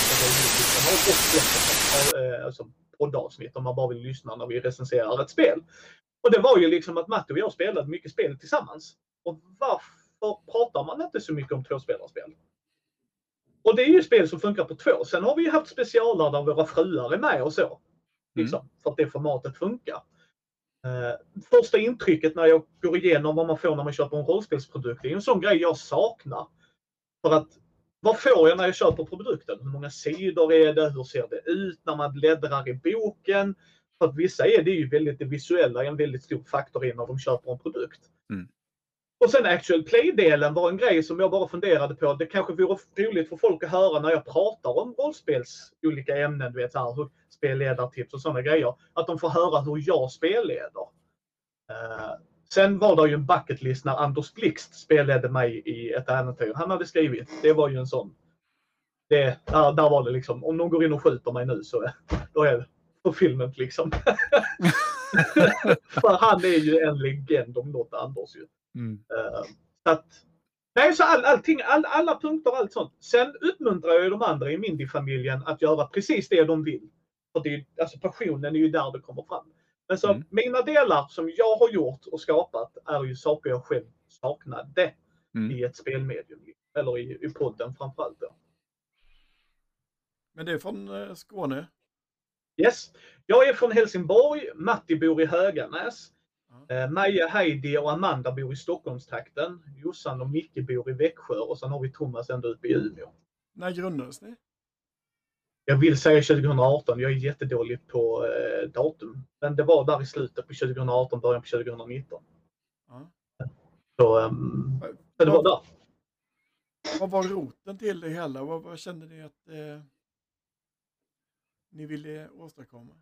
eh, alltså poddavsnitt om man bara vill lyssna när vi recenserar ett spel. Och det var ju liksom att Matti och jag spelade mycket spel tillsammans. Och varför pratar man inte så mycket om tvåspelarspel? Och det är ju spel som funkar på två. Sen har vi ju haft specialer där våra fruar är med och så. Liksom, För att det formatet funkar. Eh, första intrycket när jag går igenom vad man får när man köper en rollspelsprodukt, det är en sån grej jag saknar. För att vad får jag när jag köper produkten? Hur många sidor är det? Hur ser det ut när man bläddrar i boken? För att vissa är det ju väldigt, det visuella är en väldigt stor faktor i när de köper en produkt. Mm. Och sen actual play-delen var en grej som jag bara funderade på. Det kanske vore roligt för folk att höra när jag pratar om rollspels olika ämnen, du vet här, hur, spelledartips och sådana grejer. Att de får höra hur jag spelleder. Uh, sen var det ju en bucket list när Anders Blixt spelledde mig i ett äventyr han hade skrivit. Det var ju en sån. Det, där, där var det liksom, om någon går in och skjuter mig nu så då är det på filmen liksom. För han är ju en legend om något Anders ju. Mm. Eh, så att, nej, så all, allting, all, alla punkter och allt sånt. Sen uppmuntrar jag ju de andra i Mindy-familjen att göra precis det de vill. För det är, alltså passionen är ju där det kommer fram. Men så Mm. mina delar som jag har gjort och skapat är ju saker jag själv saknade Mm. i ett spelmedium. Eller i, i podden framförallt. Då. Men det är från eh, Skåne. Yes. Jag är från Helsingborg, Matti bor i Höganäs. Eh, Maja, Heidi och Amanda bor i Stockholmstrakten. Jossan och Micke bor i Växjö och sen har vi Thomas ända uppe i Umeå. När grundades ni? Jag vill säga 2018, jag är jättedålig på eh, datum. Men det var där i slutet på 2018, början på 2019. Ja. Så, ehm, så det var där. Vad var roten till det hela? Vad, vad kände ni att eh, ni ville åstadkomma?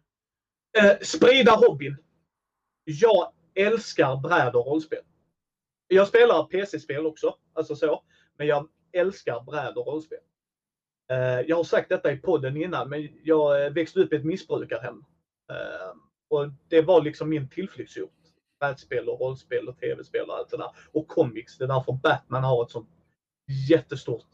Eh, sprida hobbyn. Jag älskar bräd och rollspel. Jag spelar PC-spel också, alltså så. Men jag älskar bräd och rollspel. Eh, jag har sagt detta i podden innan, men jag eh, växte upp i ett missbrukarhem. Eh, och det var liksom min tillflyktsort. Brädspel och rollspel och tv-spel och allt det där. Och comics. Det är därför Batman har ett sånt jättestort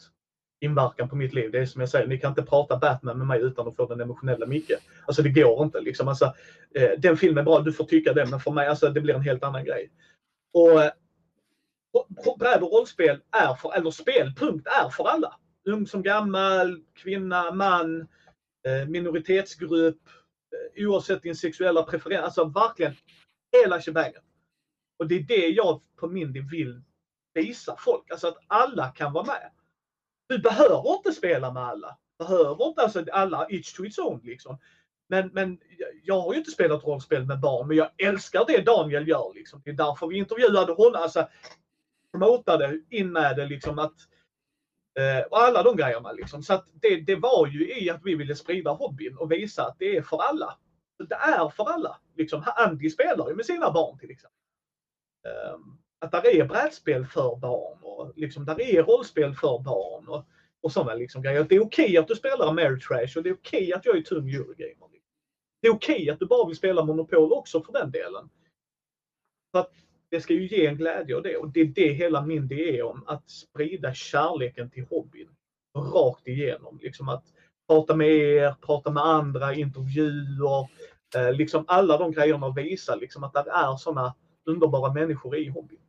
inverkan på mitt liv. Det är som jag säger, ni kan inte prata Batman med mig utan att få den emotionella Micke. Alltså det går inte liksom. Alltså, eh, den filmen är bra, du får tycka det, men för mig, alltså det blir en helt annan grej. Och eh, och bräd och rollspel är för, eller spel, punkt, är för alla. Ung som gammal, kvinna, man, eh, minoritetsgrupp, eh, oavsett din sexuella preferens. Alltså verkligen hela shebangen. Och det är det jag på Mindy vill visa folk. Alltså att alla kan vara med. Du behöver inte spela med alla. Behöver inte, alltså alla, each to its own liksom. Men, men jag- jag har ju inte spelat rollspel med barn, men jag älskar det Daniel gör. Liksom. Det är därför vi intervjuade honom. Alltså, promotade in med det liksom att eh, och alla de grejerna liksom. Så att det, det var ju i att vi ville sprida hobbyn och visa att det är för alla. Det är för alla. Liksom, Andy spelar ju med sina barn till exempel. Um, att där är brädspel för barn och liksom, där är rollspel för barn och, och sådana liksom grejer. Det är okej okay att du spelar Mary Trash och det är okej okay att jag är tung Eurogamer. Det är okej okay att du bara vill spela Monopol också för den delen. För att det ska ju ge en glädje och det. Och det är det hela min idé är om. Att sprida kärleken till hobbyn. Rakt igenom. Liksom att prata med er, prata med andra, intervjuer. Eh, liksom alla de grejerna och visa liksom att det är sådana underbara människor i hobbyn.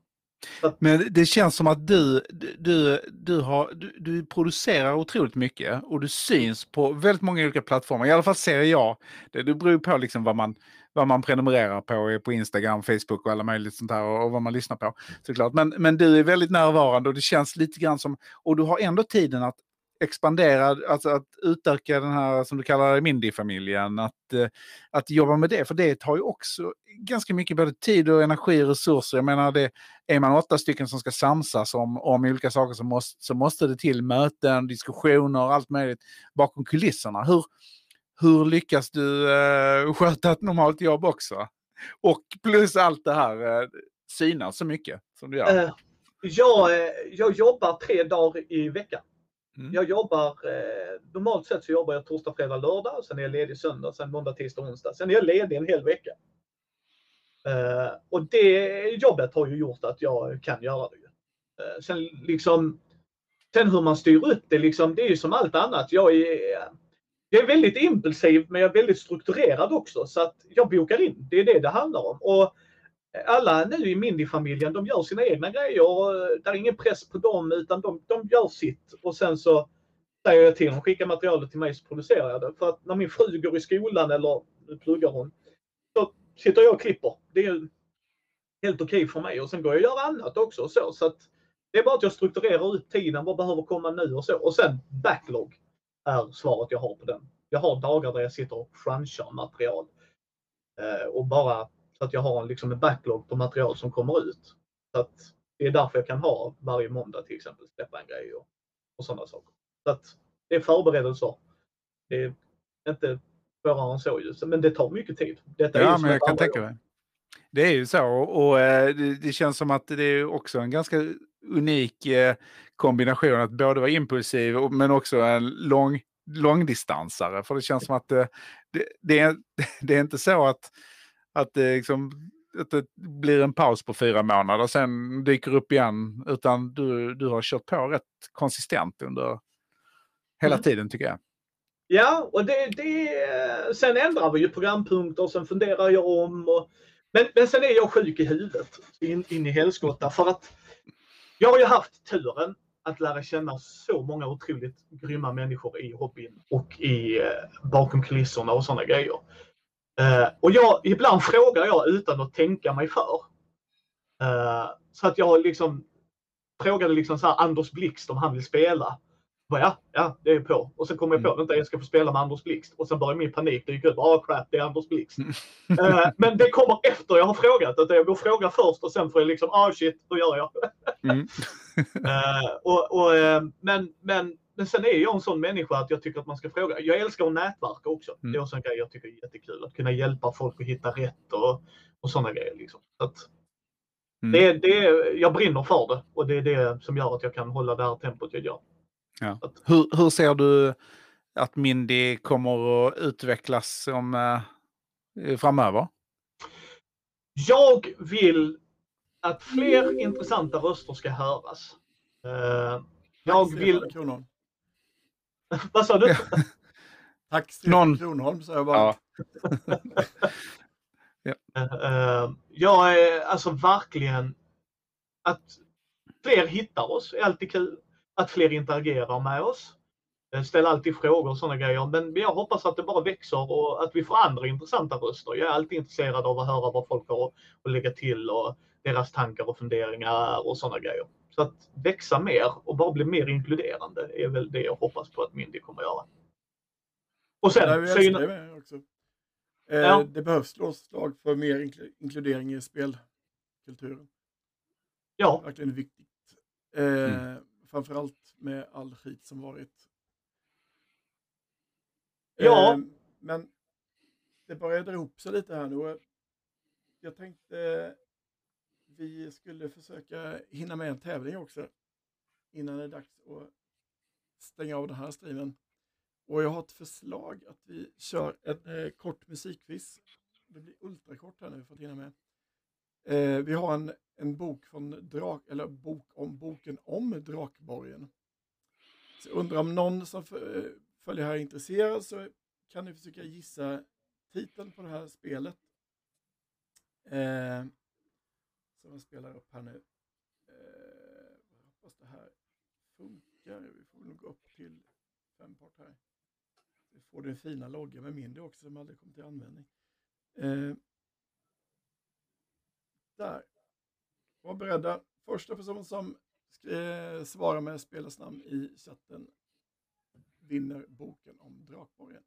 Men det känns som att du, du, du, har, du, du, producerar otroligt mycket och du syns på väldigt många olika plattformar. I alla fall ser jag det. Det beror på liksom vad, man, vad man prenumererar på på Instagram, Facebook och alla möjligt sånt här och, och vad man lyssnar på. såklart. Men, men du är väldigt närvarande och det känns lite grann som, och du har ändå tiden att expandera, alltså att utöka den här som du kallar det Mindy-familjen, att, eh, att jobba med det, för det tar ju också ganska mycket både tid och energi och resurser. Jag menar, det, är man åtta stycken som ska samsas om, om olika saker så måste, så måste det till möten, diskussioner, och allt möjligt bakom kulisserna. Hur, hur lyckas du eh, sköta ett normalt jobb också? Och plus allt det här, eh, synas så mycket som du gör. Uh, jag, eh, jag jobbar tre dagar i veckan. Mm. Jag jobbar, eh, normalt sett så jobbar jag torsdag, fredag, lördag. Sen är jag ledig söndag, sen måndag, tisdag, onsdag. Sen är jag ledig en hel vecka. Eh, och det jobbet har ju gjort att jag kan göra det. Eh, sen liksom, sen hur man styr upp det, liksom, det är ju som allt annat. Jag är, jag är väldigt impulsiv men jag är väldigt strukturerad också. Så att jag bokar in, det är det det handlar om. Och alla nu i Mindy-familjen, de gör sina egna grejer. Eh, det är ingen press på dem utan de, de gör sitt. Och sen så säger jag till dem, skicka materialet till mig så producerar jag det. För att när min fru går i skolan eller nu pluggar hon, så sitter jag och klipper. Det är helt okej okay för mig. Och sen går jag och gör annat också. Och så. så att det är bara att jag strukturerar ut tiden, vad behöver komma nu och så. Och sen backlog är svaret jag har på den. Jag har dagar där jag sitter och crunchar material. Eh, och bara så att jag har liksom en backlog på material som kommer ut. Så att det är därför jag kan ha varje måndag till exempel släppa en grej och, och sådana saker. Så att det är förberedelser. Det är inte svårare än så just, men det tar mycket tid. Detta ja, men jag kan tänka mig. Det är ju så och eh, det, det, känns som att det är också en ganska unik eh, kombination att både vara impulsiv men också en lång, långdistansare. För det känns som att det, det, det, är, det är inte så att att det, liksom, att det blir en paus på fyra månader och sen dyker upp igen. Utan du, du har kört på rätt konsistent under hela mm. tiden tycker jag. Ja, och det, det, sen ändrar vi ju programpunkter och sen funderar jag om. Och, men, men sen är jag sjuk i huvudet in, in i helskotta för att jag har ju haft turen att lära känna så många otroligt grymma människor i hobbyn och i eh, bakom kulisserna och sådana grejer. Uh, och jag, ibland frågar jag utan att tänka mig för. Uh, så att jag liksom frågade liksom så här, Anders Blixt om han vill spela. Bara, ja, ja, det är på. Och sen kommer jag på, mm. vänta jag ska få spela med Anders Blixt. Och sen börjar min panik dyka upp. Ah crap, det är Anders Blixt. uh, men det kommer efter jag har frågat. Att jag går och frågar först och sen får jag liksom, ah shit, hur gör jag? mm. och, och, men, men men sen är jag en sån människa att jag tycker att man ska fråga. Jag älskar att nätverka också. Mm. Det är också en grej jag tycker är jättekul. Att kunna hjälpa folk att hitta rätt och, och sådana grejer. Liksom. Att mm. det, det, jag brinner för det och det är det som gör att jag kan hålla det här tempot jag gör. Ja. Att, hur, hur ser du att Mindy kommer att utvecklas om, eh, framöver? Jag vill att fler intressanta röster ska höras. Uh, jag vill... Vad sa du? Tack Stefan Någon... Kronholm, sa jag bara. Ja. ja. Uh, jag är alltså verkligen att fler hittar oss är alltid kul. Att fler interagerar med oss. Ställer alltid frågor och sådana grejer. Men jag hoppas att det bara växer och att vi får andra intressanta röster. Jag är alltid intresserad av att höra vad folk har att lägga till och deras tankar och funderingar och sådana grejer. Så att växa mer och bara bli mer inkluderande är väl det jag hoppas på att Mindy kommer göra. Och sen... Synen... också. Eh, ja. Det behövs slag för mer inkludering i spelkulturen. Ja. Verkligen viktigt. Eh, mm. Framförallt med all skit som varit. Ja. Eh, men det börjar dra ihop sig lite här nu. Jag tänkte vi skulle försöka hinna med en tävling också innan det är dags att stänga av den här streamen. Och jag har ett förslag att vi kör en eh, kort musikquiz. Det blir ultrakort här nu för att hinna med. Eh, vi har en, en bok från Drak, eller bok om boken om Drakborgen. Så jag undrar om någon som följer här är intresserad så kan ni försöka gissa titeln på det här spelet. Eh, som jag spelar upp här nu. Eh, jag hoppas det här funkar. Vi får nog gå upp till fempart här. Vi får den fina loggan med mindre också som aldrig kommer till användning. Eh, där. Var beredda. Första person som eh, svarar med spelets namn i chatten vinner boken om Drakborgen.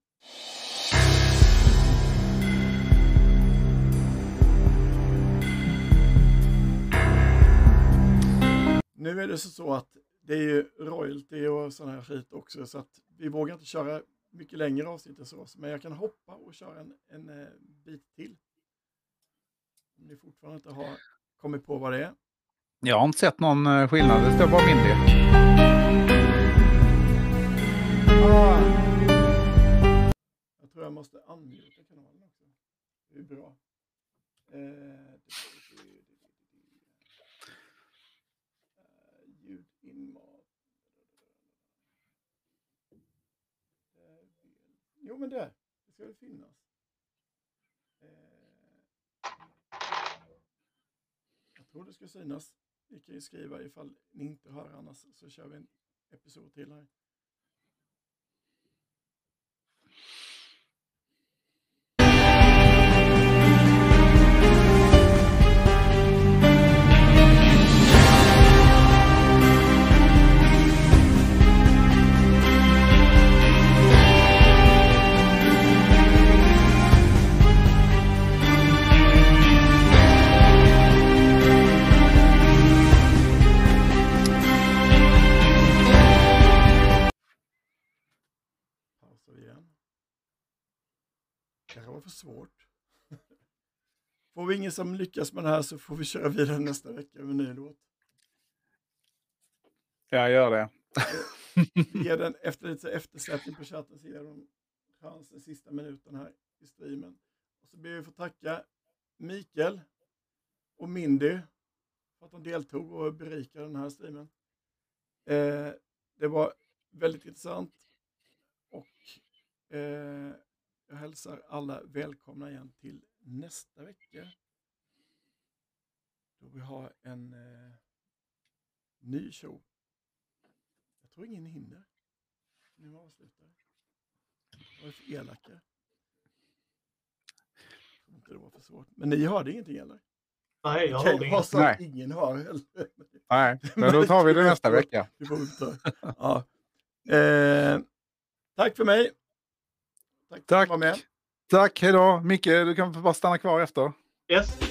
Nu är det så- att det är ju royalty och sån här skit också så att vi vågar inte köra mycket längre avsnitt än så. Men jag kan hoppa och köra en, en eh, bit till. Om ni fortfarande inte har kommit på vad det är. Jag har inte sett någon eh, skillnad. Det står bara Mindy. Jag tror jag måste unmuta kanalen också. Det är bra. Eh, eh, Jo men det, det ska väl finnas. Eh, jag tror det ska synas. Ni kan ju skriva ifall ni inte hör annars så kör vi en episod till här. Var för svårt. Får vi ingen som lyckas med det här så får vi köra vidare nästa vecka med en ny låt. Jag gör det. Ge den efter lite eftersläpning på chatten så ger de chansen sista minuten här i streamen. Och så ber vi få tacka Mikael och Mindy för att de deltog och berikade den här streamen. Eh, det var väldigt intressant och eh, jag hälsar alla välkomna igen till nästa vecka. Då vi har en eh, ny show. Jag tror ingen hinner. Nu avslutar. Vad är för elaka? Jag tror inte det var för svårt. Men ni hörde ingenting eller? Nej, jag hörde inget. Nej. ingen hör heller. Nej, men då tar vi det nästa vecka. Får. Ja. Eh, tack för mig. Tack Tack. Tack, hej då. Micke, du kan bara stanna kvar efter. Yes.